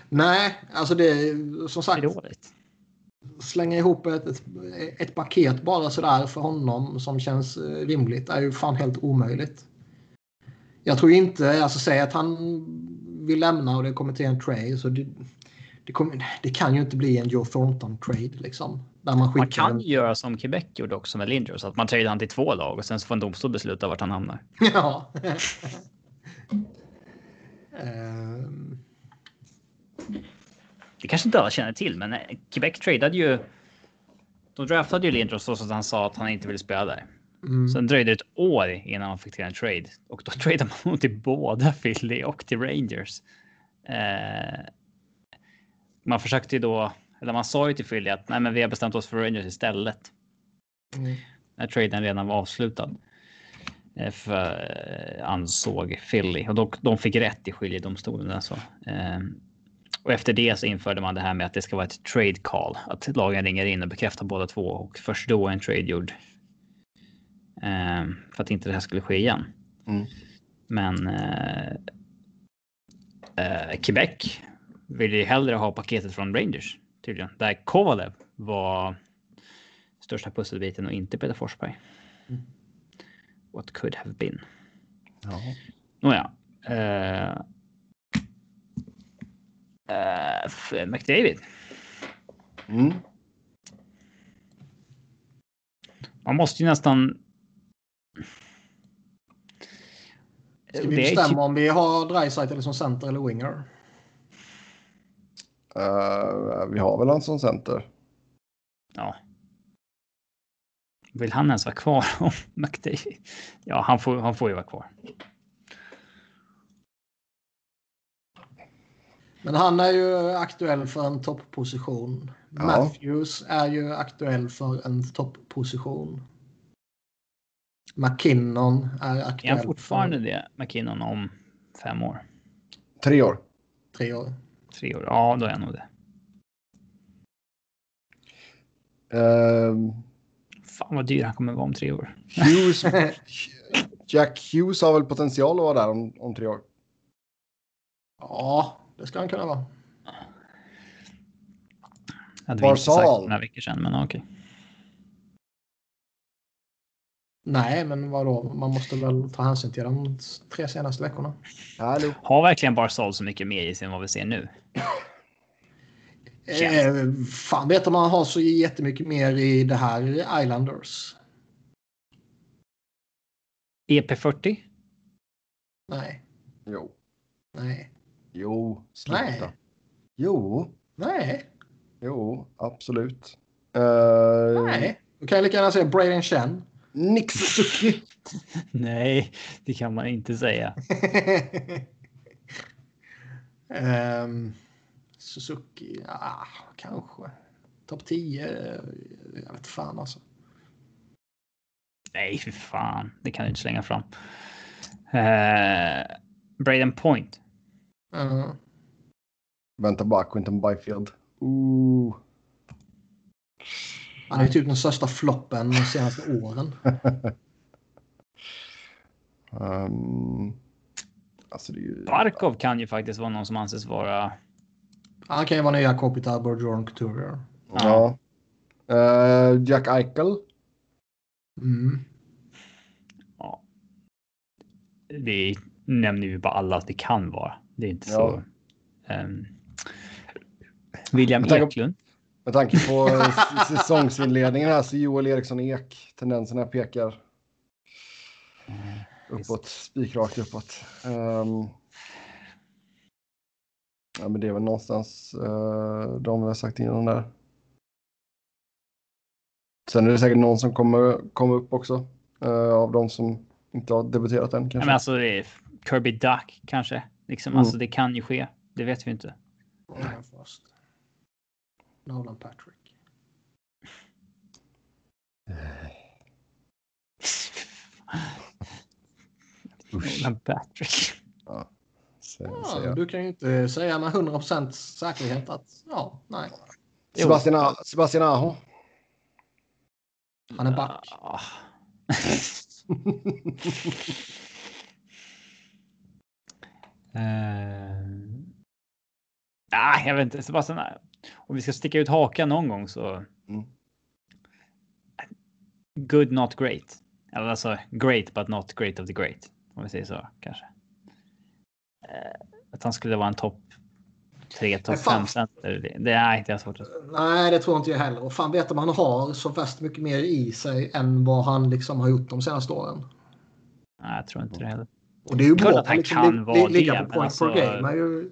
Nej, alltså det är som sagt. Det är dåligt. Slänga ihop ett, ett, ett paket bara sådär för honom som känns eh, rimligt är ju fan helt omöjligt. Jag tror inte, alltså säg att han vill lämna och det kommer till en trade så det, det, kommer, det kan ju inte bli en Joe Thornton-trade liksom. Där man, man kan en... göra som Quebec gjorde också med Lindros, att man tradar han till två lag och sen så får en domstol besluta vart han hamnar. [LAUGHS] Ja. um... [LAUGHS] Det kanske inte alla känner till, men eh, Quebec tradade ju. De draftade ju Lindros så att han sa att han inte ville spela där. Mm. Sen dröjde det ett år innan man fick till en trade och då [LAUGHS] tradade man honom till båda Philly och till Rangers. Eh, man försökte ju då, eller man sa ju till Philly att nej, men vi har bestämt oss för Rangers istället. Mm. När traden redan var avslutad. Eh, för, eh, ansåg Philly och de, de fick rätt i skiljedomstolen. Alltså. Och efter det så införde man det här med att det ska vara ett trade call. Att lagen ringer in och bekräftar båda två och först då är en trade gjord. Eh, för att inte det här skulle ske igen. Mm. Men eh, eh, Quebec vill ju hellre ha paketet från Rangers tydligen. Där Kovalev var största pusselbiten och inte Peter Forsberg. Mm. What could have been. Ja. Nåja. Uh, uh, McDavid. Mm. Man måste ju nästan Ska vi bestämma typ... om vi har Dreisaitl som center eller winger? Uh, vi har väl en som center. Ja. Vill han ens vara kvar? [LAUGHS] McDavid? Ja, han får, han får ju vara kvar. Men han är ju aktuell för en toppposition. Ja. Matthews är ju aktuell för en toppposition. McKinnon är aktuell. Är han fortfarande för... det? McKinnon om fem år? Tre år. Tre år. Tre år, ja då är jag nog det. Um, Fan vad dyr han kommer vara om tre år. Hughes, [LAUGHS] Jack Hughes har väl potential att vara där om, om tre år? Ja, det ska han kunna vara. Hade vi inte sagt några veckor sedan, men okej. Okay. Nej, men vadå? Man måste väl ta hänsyn till de tre senaste veckorna. Hallå. Har verkligen Barzal så mycket mer i sig än vad vi ser nu? Eh, fan vet om man har så jättemycket mer i det här Islanders. EP40? Nej. Jo. Nej. Jo. Sluta. Nej. Jo. Nej. Jo, absolut. Uh... Nej. Då kan jag lika gärna säga Braden Chen. Nick Suzuki. [LAUGHS] Nej, det kan man inte säga. um, [LAUGHS] Suzuki, ja, kanske. Topp 10, jag vet fan alltså. Nej, för fan. Det kan du inte slänga fram. Uh, Braden Point. Uh. Vänta bara, Quinton Byfield. Ooh. Han är ju typ den största floppen de senaste åren. [LAUGHS] um, alltså det är ju... Barkov kan ju faktiskt vara någon som anses vara... Han kan ju vara nya Kopitar Bergeron Couturier. Ja. Uh, Jack Eichel. Mm. Ja. Det nämner vi bara alla att det kan vara. Det är inte ja. så. Um, William Eklund. Med tanke på säsongsinledningen här så Joel Eriksson Ek, tendenserna pekar uppåt, spikrakt uppåt. Um, Ja, men det är väl någonstans uh, de vi har sagt innan där. Sen är det säkert någon som kommer komma upp också uh, av de som inte har debuterat än. Kanske. men alltså det är Kirby Duck kanske. Liksom, mm. Alltså det kan ju ske. Det vet vi inte. Nolan Patrick. [LAUGHS] Nolan Patrick. Ja. Du kan ju inte säga med 100% säkerhet att ja, nej. Sebastian, Sebastian Aho. Han är back. [LAUGHS] [LAUGHS] uh, ah, jag vet inte. Sebastian, om vi ska sticka ut hakan någon gång så. Mm. Good not great. Alltså great but not great of the great. Om vi säger så kanske. Uh, att han skulle vara en topp tre, topp fem center. Det, det är inte jag svårt att... Nej, det tror inte jag heller. Och fan vet om han har så fast mycket mer i sig än vad han liksom har gjort de senaste åren. Nej, jag tror inte det heller. Och det är ju Klart bra att han liksom, kan vara det. Ligga på point alltså... per game är ju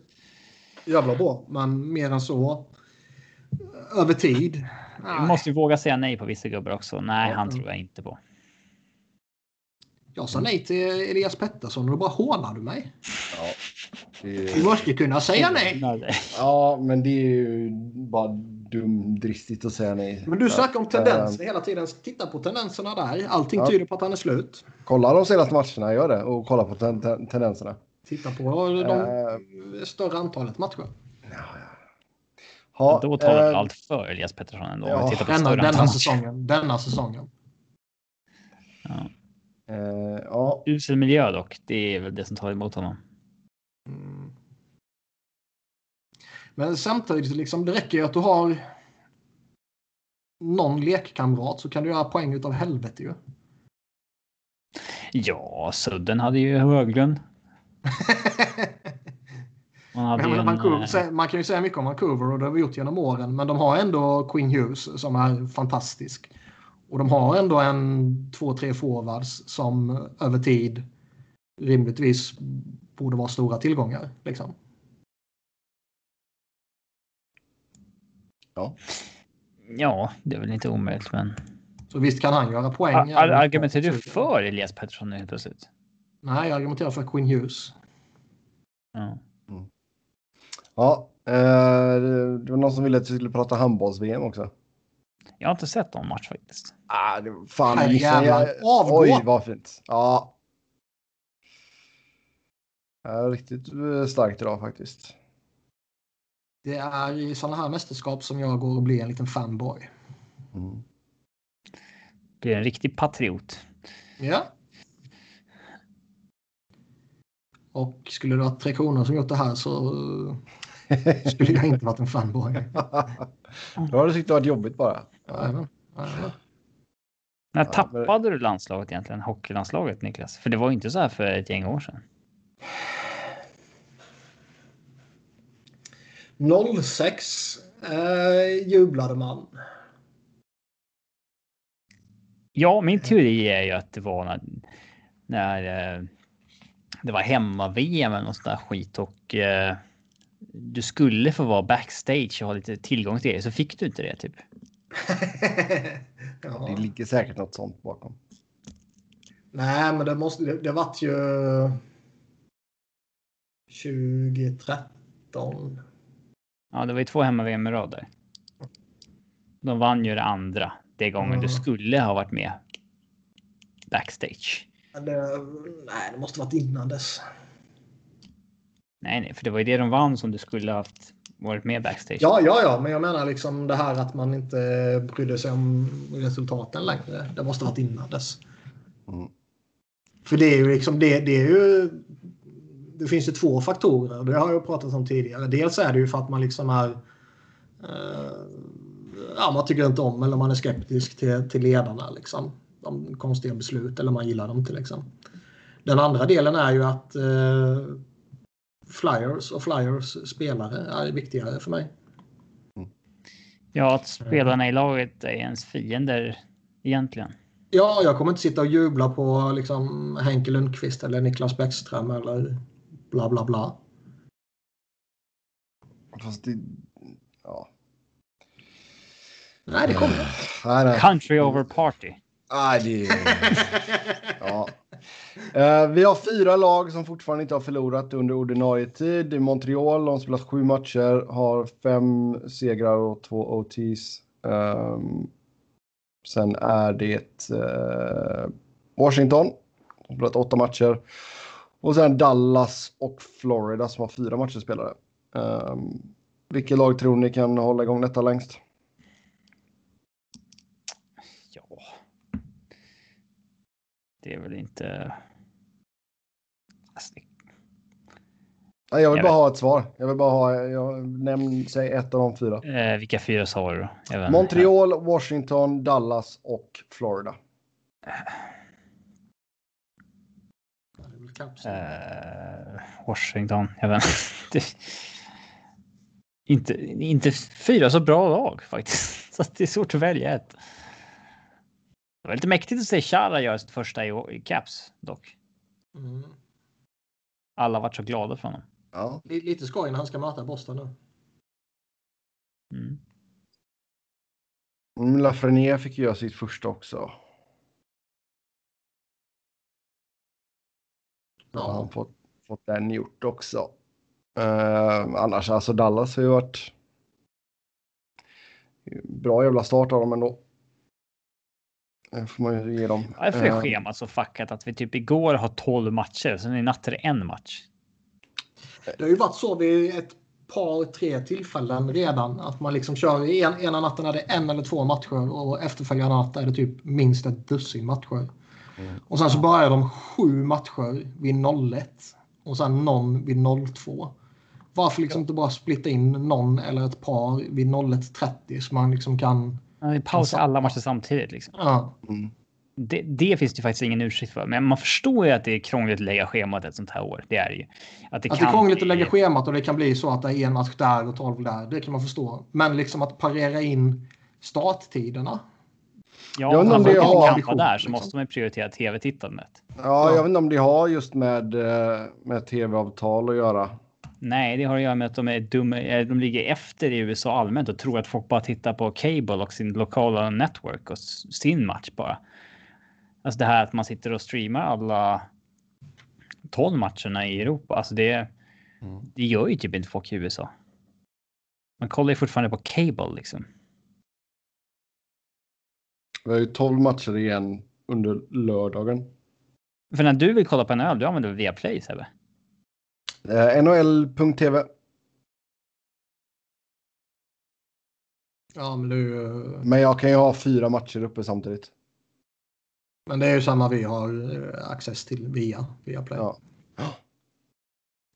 jävla bra. Men mer än så. Över tid. Du måste ju våga säga nej på vissa gubbar också. Nej, han tror jag inte på. Jag sa nej till Elias Pettersson och då bara hånar du mig. Ja, det... Du måste kunna säga nej. Ja, men det är ju bara dumdristigt att säga nej. Men du snackar om tendenser hela tiden. Titta på tendenserna där. Allting ja. tyder på att han är slut. Kolla de senaste matcherna, gör det. Och kolla på ten ten tendenserna. Titta på de uh... större antalet matcher. Ja, ja. Ha, då talar uh... allt för Elias Pettersson ändå. Ja, denna, denna säsongen. Denna säsongen. Ja. Uh, ja. Usel miljö dock. Det är väl det som tar emot honom. Mm. Men samtidigt, liksom, det räcker ju att du har någon lekkamrat så kan du göra poäng utav helvete ju. Ja, Sudden hade ju Höglund. [LAUGHS] man, men, en, Vancouver, eh, man kan ju säga mycket om Vancouver och det har vi gjort genom åren. Men de har ändå Quinn Hughes som är fantastisk. Och de har ändå en två, tre forwards som över tid rimligtvis borde vara stora tillgångar. Liksom. Ja. Ja, det är väl inte omöjligt, men. Så visst kan han göra poäng. Ar argumenterar du för Elias Pettersson helt plötsligt? Nej, jag argumenterar för Quinn Hughes. Ja. Mm. Ja, eh, det var någon som ville att vi skulle prata handbolls-VM också. Jag har inte sett någon match faktiskt. Ah, det, fan, Nej, jag, avgå. Oj, vad fint. Ja. ja. Riktigt eh, starkt idag faktiskt. Det är i sådana här mästerskap som jag går och blir en liten fanboy. Mm. Blir en riktig patriot. Ja. Och skulle det vara Tre Kronor som gjort det här så skulle jag inte varit en fanboy. Då har du tyckt det varit jobbigt bara. Ja. Ja, När tappade du landslaget egentligen? Hockeylandslaget Niklas? För det var inte så här för ett gäng år sedan. 06 eh, jublade man. Ja, min teori är ju att det var när, när eh, det var hemma-VM eller något sånt där skit och eh, du skulle få vara backstage och ha lite tillgång till det så fick du inte det typ. [LAUGHS] ja. Det ligger säkert något sånt bakom. Nej, men det måste. Det, det vart ju. 2013. Ja, det var ju två hemma-VM i rad där. De vann ju det andra. Det gången mm. du skulle ha varit med. Backstage. Det, nej, det måste varit innan dess. Nej, nej, för det var ju det de vann som du skulle ha haft varit med backstage. Ja, ja, ja, men jag menar liksom det här att man inte brydde sig om resultaten längre. Det måste varit innan dess. Mm. För det är ju liksom det, det är ju. Det finns ju två faktorer. Det har jag pratat om tidigare. Dels är det ju för att man liksom är. Eh, ja, man tycker inte om eller man är skeptisk till, till ledarna liksom. De konstiga beslut eller man gillar dem till liksom. Den andra delen är ju att eh, Flyers och Flyers spelare är viktigare för mig. Ja, att spelarna i laget är ens fiender egentligen. Ja, jag kommer inte sitta och jubla på liksom Henke Lundqvist eller Niklas Bäckström eller bla bla bla. Fast det, ja. Nej, det kommer. Nej. Country over party. Nej, det ja. Uh, vi har fyra lag som fortfarande inte har förlorat under ordinarie tid. I Montreal, de har spelat sju matcher, har fem segrar och två OTs. Um, ehm, sen är det uh, Washington, som har spelat åtta matcher. Och sen Dallas och Florida som har fyra matcher spelade. Um, vilket lag tror ni kan hålla igång detta längst? det är väl inte... Alltså, det... Nej, jag vill jag bara vet. ha ett svar. Jag vill bara ha, jag, nämn, säg ett av de fyra. Eh, vilka fyra sa du? Montreal, Washington, Dallas och Florida. Eh, Washington, jag vet inte. [LAUGHS] inte. Inte fyra så bra lag faktiskt. [LAUGHS] Så det är svårt att välja ett. Det var lite mäktigt att se Chara göra sitt första i, i Caps dock. Mm. Alla varit så glada för honom. Ja. Lite skoj när han ska möta Boston nu. Mm. Mm, Lafreniere fick göra sitt första också. Ja. Han fått, fått den gjort också. Uh, annars, alltså Dallas har ju varit bra jävla start av dem ändå. Det får man ju ge dem. Varför är eh. schemat så fuckat att vi typ igår har 12 matcher, sen i natt är det en match? Det har ju varit så vid ett par, tre tillfällen redan. Att man liksom kör en, ena natten är det en eller två matcher och efterföljande natt är det typ minst ett dussin matcher. Mm. Och sen så börjar de sju matcher vid 01 och sen någon vid 02. Varför liksom inte bara splitta in någon eller ett par vid 01.30 så man liksom kan vi pausar alla matcher samtidigt. Liksom. Ja. Mm. Det, det, finns det faktiskt ingen ursäkt för. Men man förstår ju att det är krångligt att lägga schemat ett sånt här år. Det är ju. Att det, att kan det är krångligt att lägga schemat och det kan bli så att det är en match där och tolv där. Det kan man förstå. Men liksom att parera in starttiderna. Ja, jag om det har ambition, där så måste man prioritera tv-tittandet. Ja, jag vet inte om det har just med, eh, med tv-avtal att göra. Nej, det har att göra med att de är dumma. Eh, de ligger efter i USA allmänt och tror att folk bara tittar på cable och sin lokala network och sin match bara. Alltså det här att man sitter och streamar alla 12 matcherna i Europa. Alltså det, mm. det gör ju typ inte folk i USA. Man kollar ju fortfarande på cable liksom. Vi har ju 12 matcher igen under lördagen. För när du vill kolla på en öl, du använder Viaplay Sebbe? Eh, NHL.tv. Ja, men du... Men jag kan ju ha fyra matcher uppe samtidigt. Men det är ju samma vi har eh, access till via, via Play. Ja.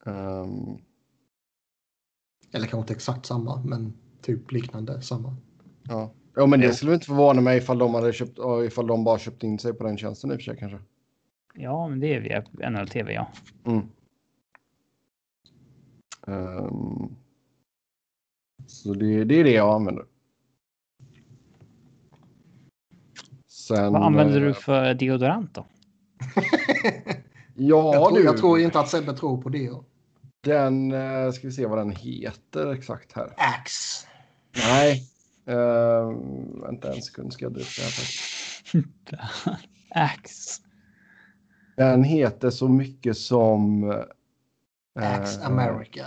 Um... Eller kanske inte exakt samma, men typ liknande samma. Ja, ja men det skulle inte förvåna mig ifall de, hade köpt, ifall de bara köpt in sig på den tjänsten i och för sig kanske. Ja, men det är via NHL TV, ja. Mm. Um, så det, det, är det jag använder. Sen, Vad använder du för deodorant då? [LAUGHS] ja, jag tror, du. jag tror inte att Sebbe tror på deo. Den, uh, ska vi se vad den heter exakt här. Axe. Nej. Uh, vänta en sekund ska jag dra upp det här. [LAUGHS] Axe. Den heter så mycket som Axe uh, America.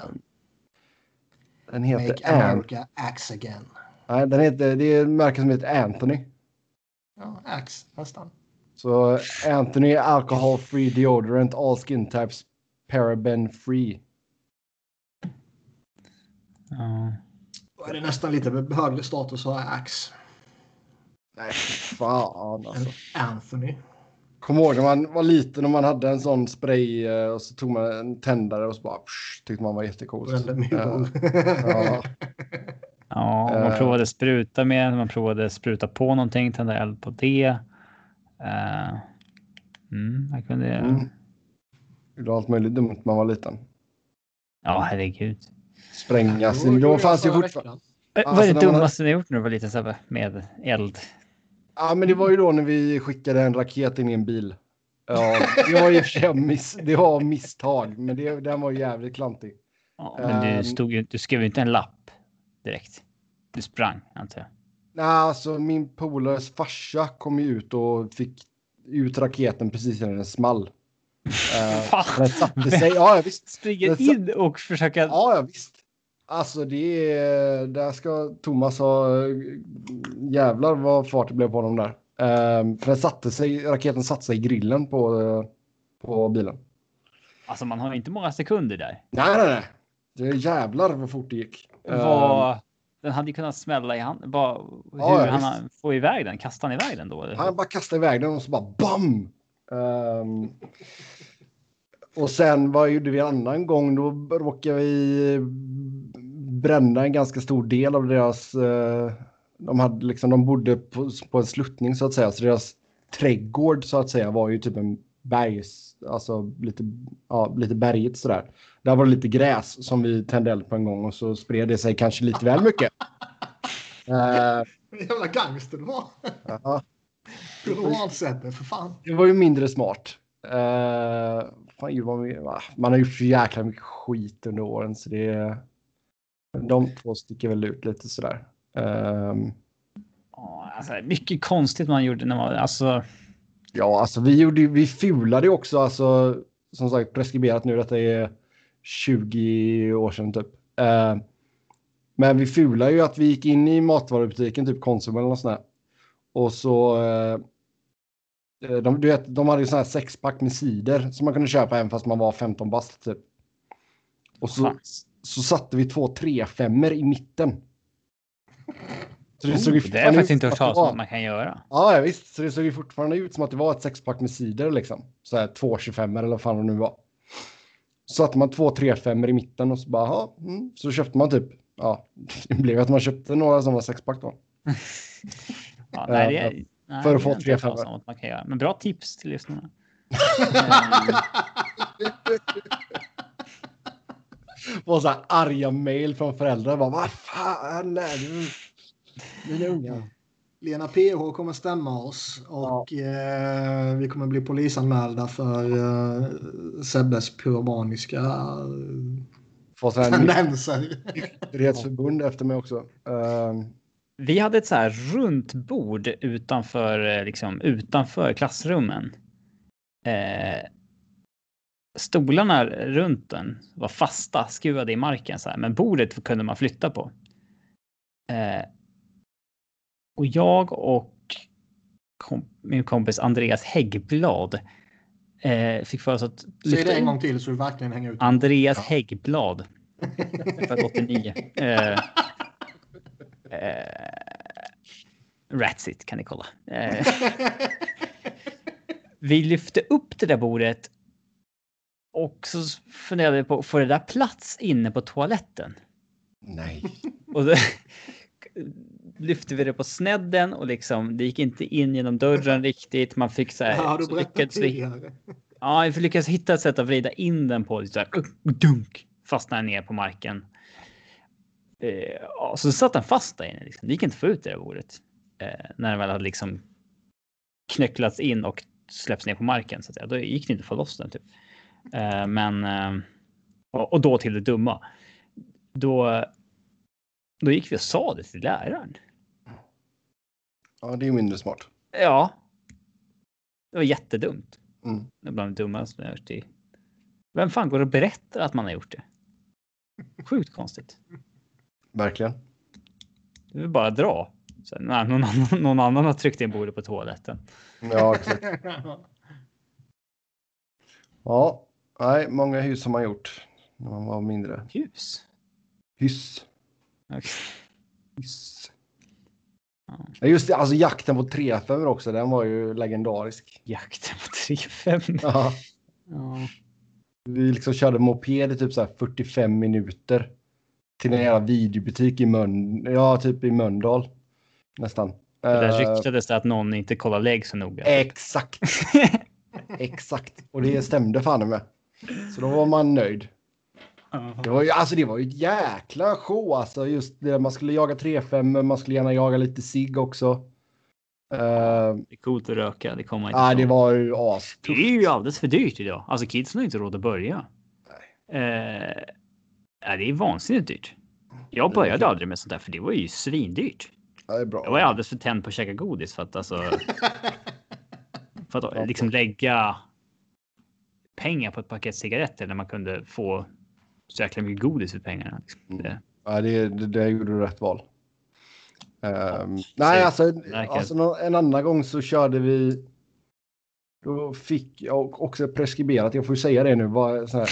Den heter Make America Axe Again. Nej, den heter, det är ett märke som heter Anthony. Ja, Axe nästan. Så Anthony Alcohol Free Deodorant All Skin Types Paraben Free. Ja. Då är det nästan lite högre status att ha Axe. Nej, fan alltså. Anthony. Kommer ihåg när man var liten och man hade en sån spray eh, och så tog man en tändare och så bara psh, tyckte man var jättecoolt. Ja. ja. ja, man uh, provade spruta med, man provade spruta på någonting, tända eld på det. Uh, mm, jag kunde... Mm. Gjorde allt möjligt dumt när man var liten. Ja, herregud. Spränga sin... Då fanns ju fortfarande... Vad är alltså, det dummaste man... ni gjort när du var liten Sebbe? Med eld? Ja, men det var ju då när vi skickade en raket in i en bil. Ja, det var ju miss, det var misstag, men det, den var jävligt klantig. Ja, men du, ehm. stod ju, du skrev ju inte en lapp direkt. Du sprang, antar jag. Nej, alltså min polares farsa kom ju ut och fick ut raketen precis när den small. [LAUGHS] uh, den satte sig. Ja, visst. Springer in och försöker. Ja, ja, visst. Alltså det är, där ska Thomas ha, jävlar vad fart det blev på honom där. Um, för den satte sig, raketen satte sig i grillen på, på bilen. Alltså man har inte många sekunder där. Nej, nej, nej. Det är jävlar vad fort det gick. Vad, um, den hade kunnat smälla i hand. Bara, hur ja, han får iväg den? Kastar han iväg den då? Eller? Han bara kastar iväg den och så bara BAM! Um, och sen vad gjorde vi en annan gång? Då råkade vi bränna en ganska stor del av deras... Uh, de, hade liksom, de bodde på, på en sluttning så att säga. Så deras trädgård så att säga var ju typ en bergs... Alltså lite, ja, lite berget sådär. Där var det lite gräs som vi tände eld på en gång och så spred det sig kanske lite väl mycket. [LAUGHS] uh, Jävla gangster du var. Ja. Normalsätte för fan. Det var ju mindre smart. Uh, fan, man, man har gjort så jäkla mycket skit under åren så det de två sticker väl ut lite sådär. Um, alltså, mycket konstigt man gjorde när man alltså. Ja, alltså vi gjorde vi fulade också alltså som sagt preskriberat nu. Detta är 20 år sedan typ. Uh, men vi fulade ju att vi gick in i matvarubutiken, typ Konsum eller något sånt där. Och så. Uh, de, du vet, de hade ju sån här sexpack med cider som man kunde köpa även fast man var 15 bast typ. Och så, så satte vi två 3-5 i mitten. Så det, såg oh, det är faktiskt inte hört talas om att man kan göra. Ja, visst. Så det såg ju fortfarande ut som att det var ett sexpack med cider liksom. Så här 2,25 eller vad fan det nu var. Så satte man två 3-5 i mitten och så bara, ja, mm. så köpte man typ, ja, [LAUGHS] det blev att man köpte några som var sexpack då. [LAUGHS] ja, nej, det är, nej, för att få 3-5. Man kan göra. Men bra tips till lyssnarna. [LAUGHS] Var så här arga mail från föräldrar. Bara, Vad fan är du? Mina unga. Lena PH kommer stämma oss och ja. eh, vi kommer bli polisanmälda för eh, Sebbes pyromaniska eh, tendenser. Nykterhetsförbund efter mig också. Uh... Vi hade ett så här runt bord utanför, eh, liksom, utanför klassrummen. Eh, stolarna runt den var fasta, skruvade i marken så här, men bordet kunde man flytta på. Eh, och jag och kom, min kompis Andreas Häggblad eh, fick för oss att... Säg det en gång till så du verkligen hänger ut. Andreas ja. Häggblad. [LAUGHS] Född 89. Eh, eh, Ratsit kan ni kolla. Eh, vi lyfte upp det där bordet och så funderade vi på, får det där plats inne på toaletten? Nej. Och då [LAUGHS] lyfte vi det på snedden och liksom, det gick inte in genom dörren riktigt. Man fick så här... Ja, du lyckades vi, Ja, vi lyckades hitta ett sätt att vrida in den på. Så här, dunk! Fastnade ner på marken. Eh, ja, så satt den fast där inne. Liksom. Det gick inte att få ut det där bordet. Eh, när den väl hade liksom knöcklats in och släppts ner på marken. Så att säga. Då gick det inte att få loss den. Typ. Eh, men eh, och då till det dumma. Då, då gick vi och sa det till läraren. Ja, det är mindre smart. Ja. Det var jättedumt. Mm. Det är bland det dummaste jag hört i. Vem fan går och berättar att man har gjort det? Sjukt konstigt. Verkligen. Du vill bara dra. Sen, nej, någon, annan, [LAUGHS] någon annan har tryckt in bordet på toaletten. Ja, exakt. ja, Nej, många hus har man gjort när man var mindre. Hus? Hyss. Okay. Hyss. Ja. Just det, alltså jakten på 3-5 också, den var ju legendarisk. Jakten på 3-5? Ja. ja. Vi liksom körde moped i typ så 45 minuter. Till en jävla videobutik i Möln, ja, typ i Mölndal. Nästan. Det där eh, ryktades det att någon inte kollar lägg så noga. Exakt. [LAUGHS] Exakt. Och det stämde fan med. Så då var man nöjd. Det var ju, alltså det var ju ett jäkla show alltså. Just det, man skulle jaga 3-5, man skulle gärna jaga lite sig också. Uh, det är coolt att röka, det kommer inte Nej, det var ju as. Det är ju alldeles för dyrt idag. Alltså kidsen har inte råd att börja. Uh, Ja, det är vansinnigt dyrt. Jag började aldrig med sånt där för det var ju svindyrt. Ja, det är bra. Jag var alldeles för tänd på att käka godis för att alltså. [LAUGHS] för att liksom lägga pengar på ett paket cigaretter när man kunde få så jäkla mycket godis för pengarna. Liksom. Mm. Ja, det, det, det gjorde du rätt val. Um, nej, alltså, alltså en annan gång så körde vi. Då fick jag också preskriberat, jag får ju säga det nu, bara så här,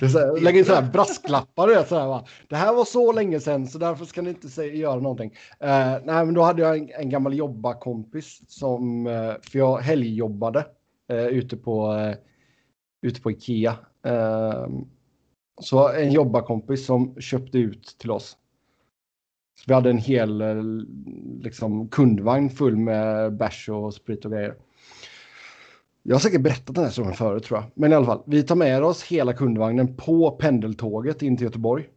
det, [LAUGHS] så här, lägga in så här brasklappar. Det, så här, va? det här var så länge sedan så därför ska ni inte säga, göra någonting. Uh, nej, men då hade jag en, en gammal jobbarkompis som, uh, för jag helgjobbade uh, ute, på, uh, ute på Ikea. Uh, så en jobbarkompis som köpte ut till oss. Så vi hade en hel liksom, kundvagn full med bärs och sprit och grejer. Jag har säkert berättat den här historien förut tror jag. Men i alla fall, vi tar med oss hela kundvagnen på pendeltåget in till Göteborg.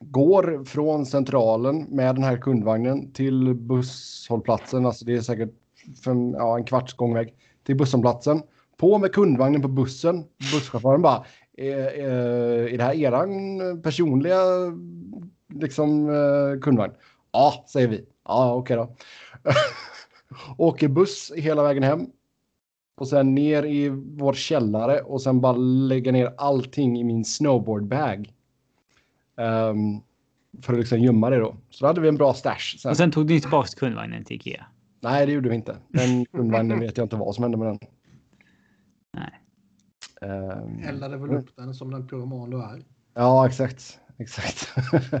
Går från centralen med den här kundvagnen till busshållplatsen. Alltså det är säkert fem, ja, en kvarts gångväg till busshållplatsen. På med kundvagnen på bussen. Busschauffören bara, är, är det här eran personliga liksom, eh, kundvagn? Ja, säger vi. Ja, okej okay då. [LAUGHS] Åker buss hela vägen hem. Och sen ner i vår källare och sen bara lägga ner allting i min snowboardbag. Um, för att liksom gömma det då. Så då hade vi en bra stash. Sen. Och sen tog ni tillbaka kundvagnen till Ikea? Nej, det gjorde vi inte. Den kundvagnen vet jag inte vad som hände med den. Nej. Um, Eldade väl upp den som den pyroman du är. Ja, exakt. Exakt. [LAUGHS]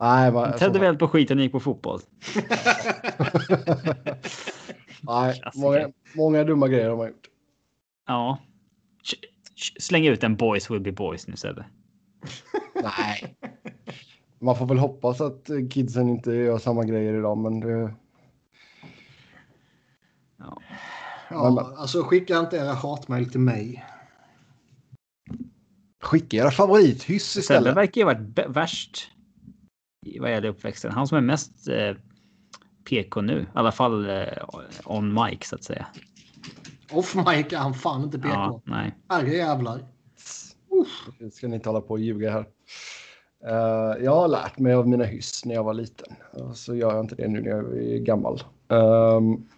Nej, man, Tändde väl på skiten och gick på fotboll. [LAUGHS] [LAUGHS] [LAUGHS] Nej, många, många dumma grejer har man gjort. Ja. Släng ut en boys will be boys nu Sebbe. [LAUGHS] Nej. Man får väl hoppas att kidsen inte gör samma grejer idag, men det... Ja. Ja, alltså skicka inte era hatmejl till mig. Skicka era favorithyss istället. Sebbe verkar ju ha varit värst vad gäller uppväxten. Han som är mest eh, PK nu. I alla fall eh, on mic så att säga. Off mic är han fan inte PK. Ja, nej. Herre jävlar. Uh. Ska ni inte hålla på och ljuga här. Uh, jag har lärt mig av mina hyss när jag var liten. Så gör jag inte det nu när jag är gammal. Um,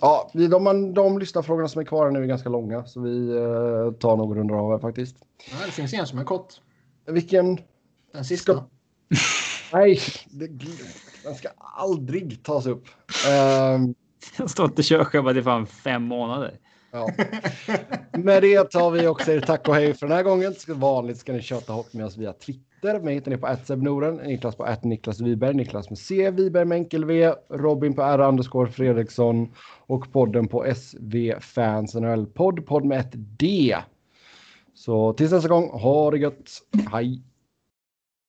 Ja, de, de lyssnarfrågorna som är kvar nu är ganska långa så vi uh, tar nog rundor av här faktiskt. Ja, det finns en som är kort. Vilken? Den sista. Ska... Nej, det, den ska aldrig tas upp. Um... Jag står inte körschema i fan fem månader. Ja. Med det tar vi också er tack och hej för den här gången. Vanligt ska ni köta hopp med oss via Twitter. Mig hittar ni på @sebnoren, Niklas på Niklas Wiberg, Niklas med C, Wiberg med enkel V, Robin på R underscore Fredriksson och podden på SV Fans NHL podd, podd med ett D. Så tills nästa gång, ha det gött. Hej!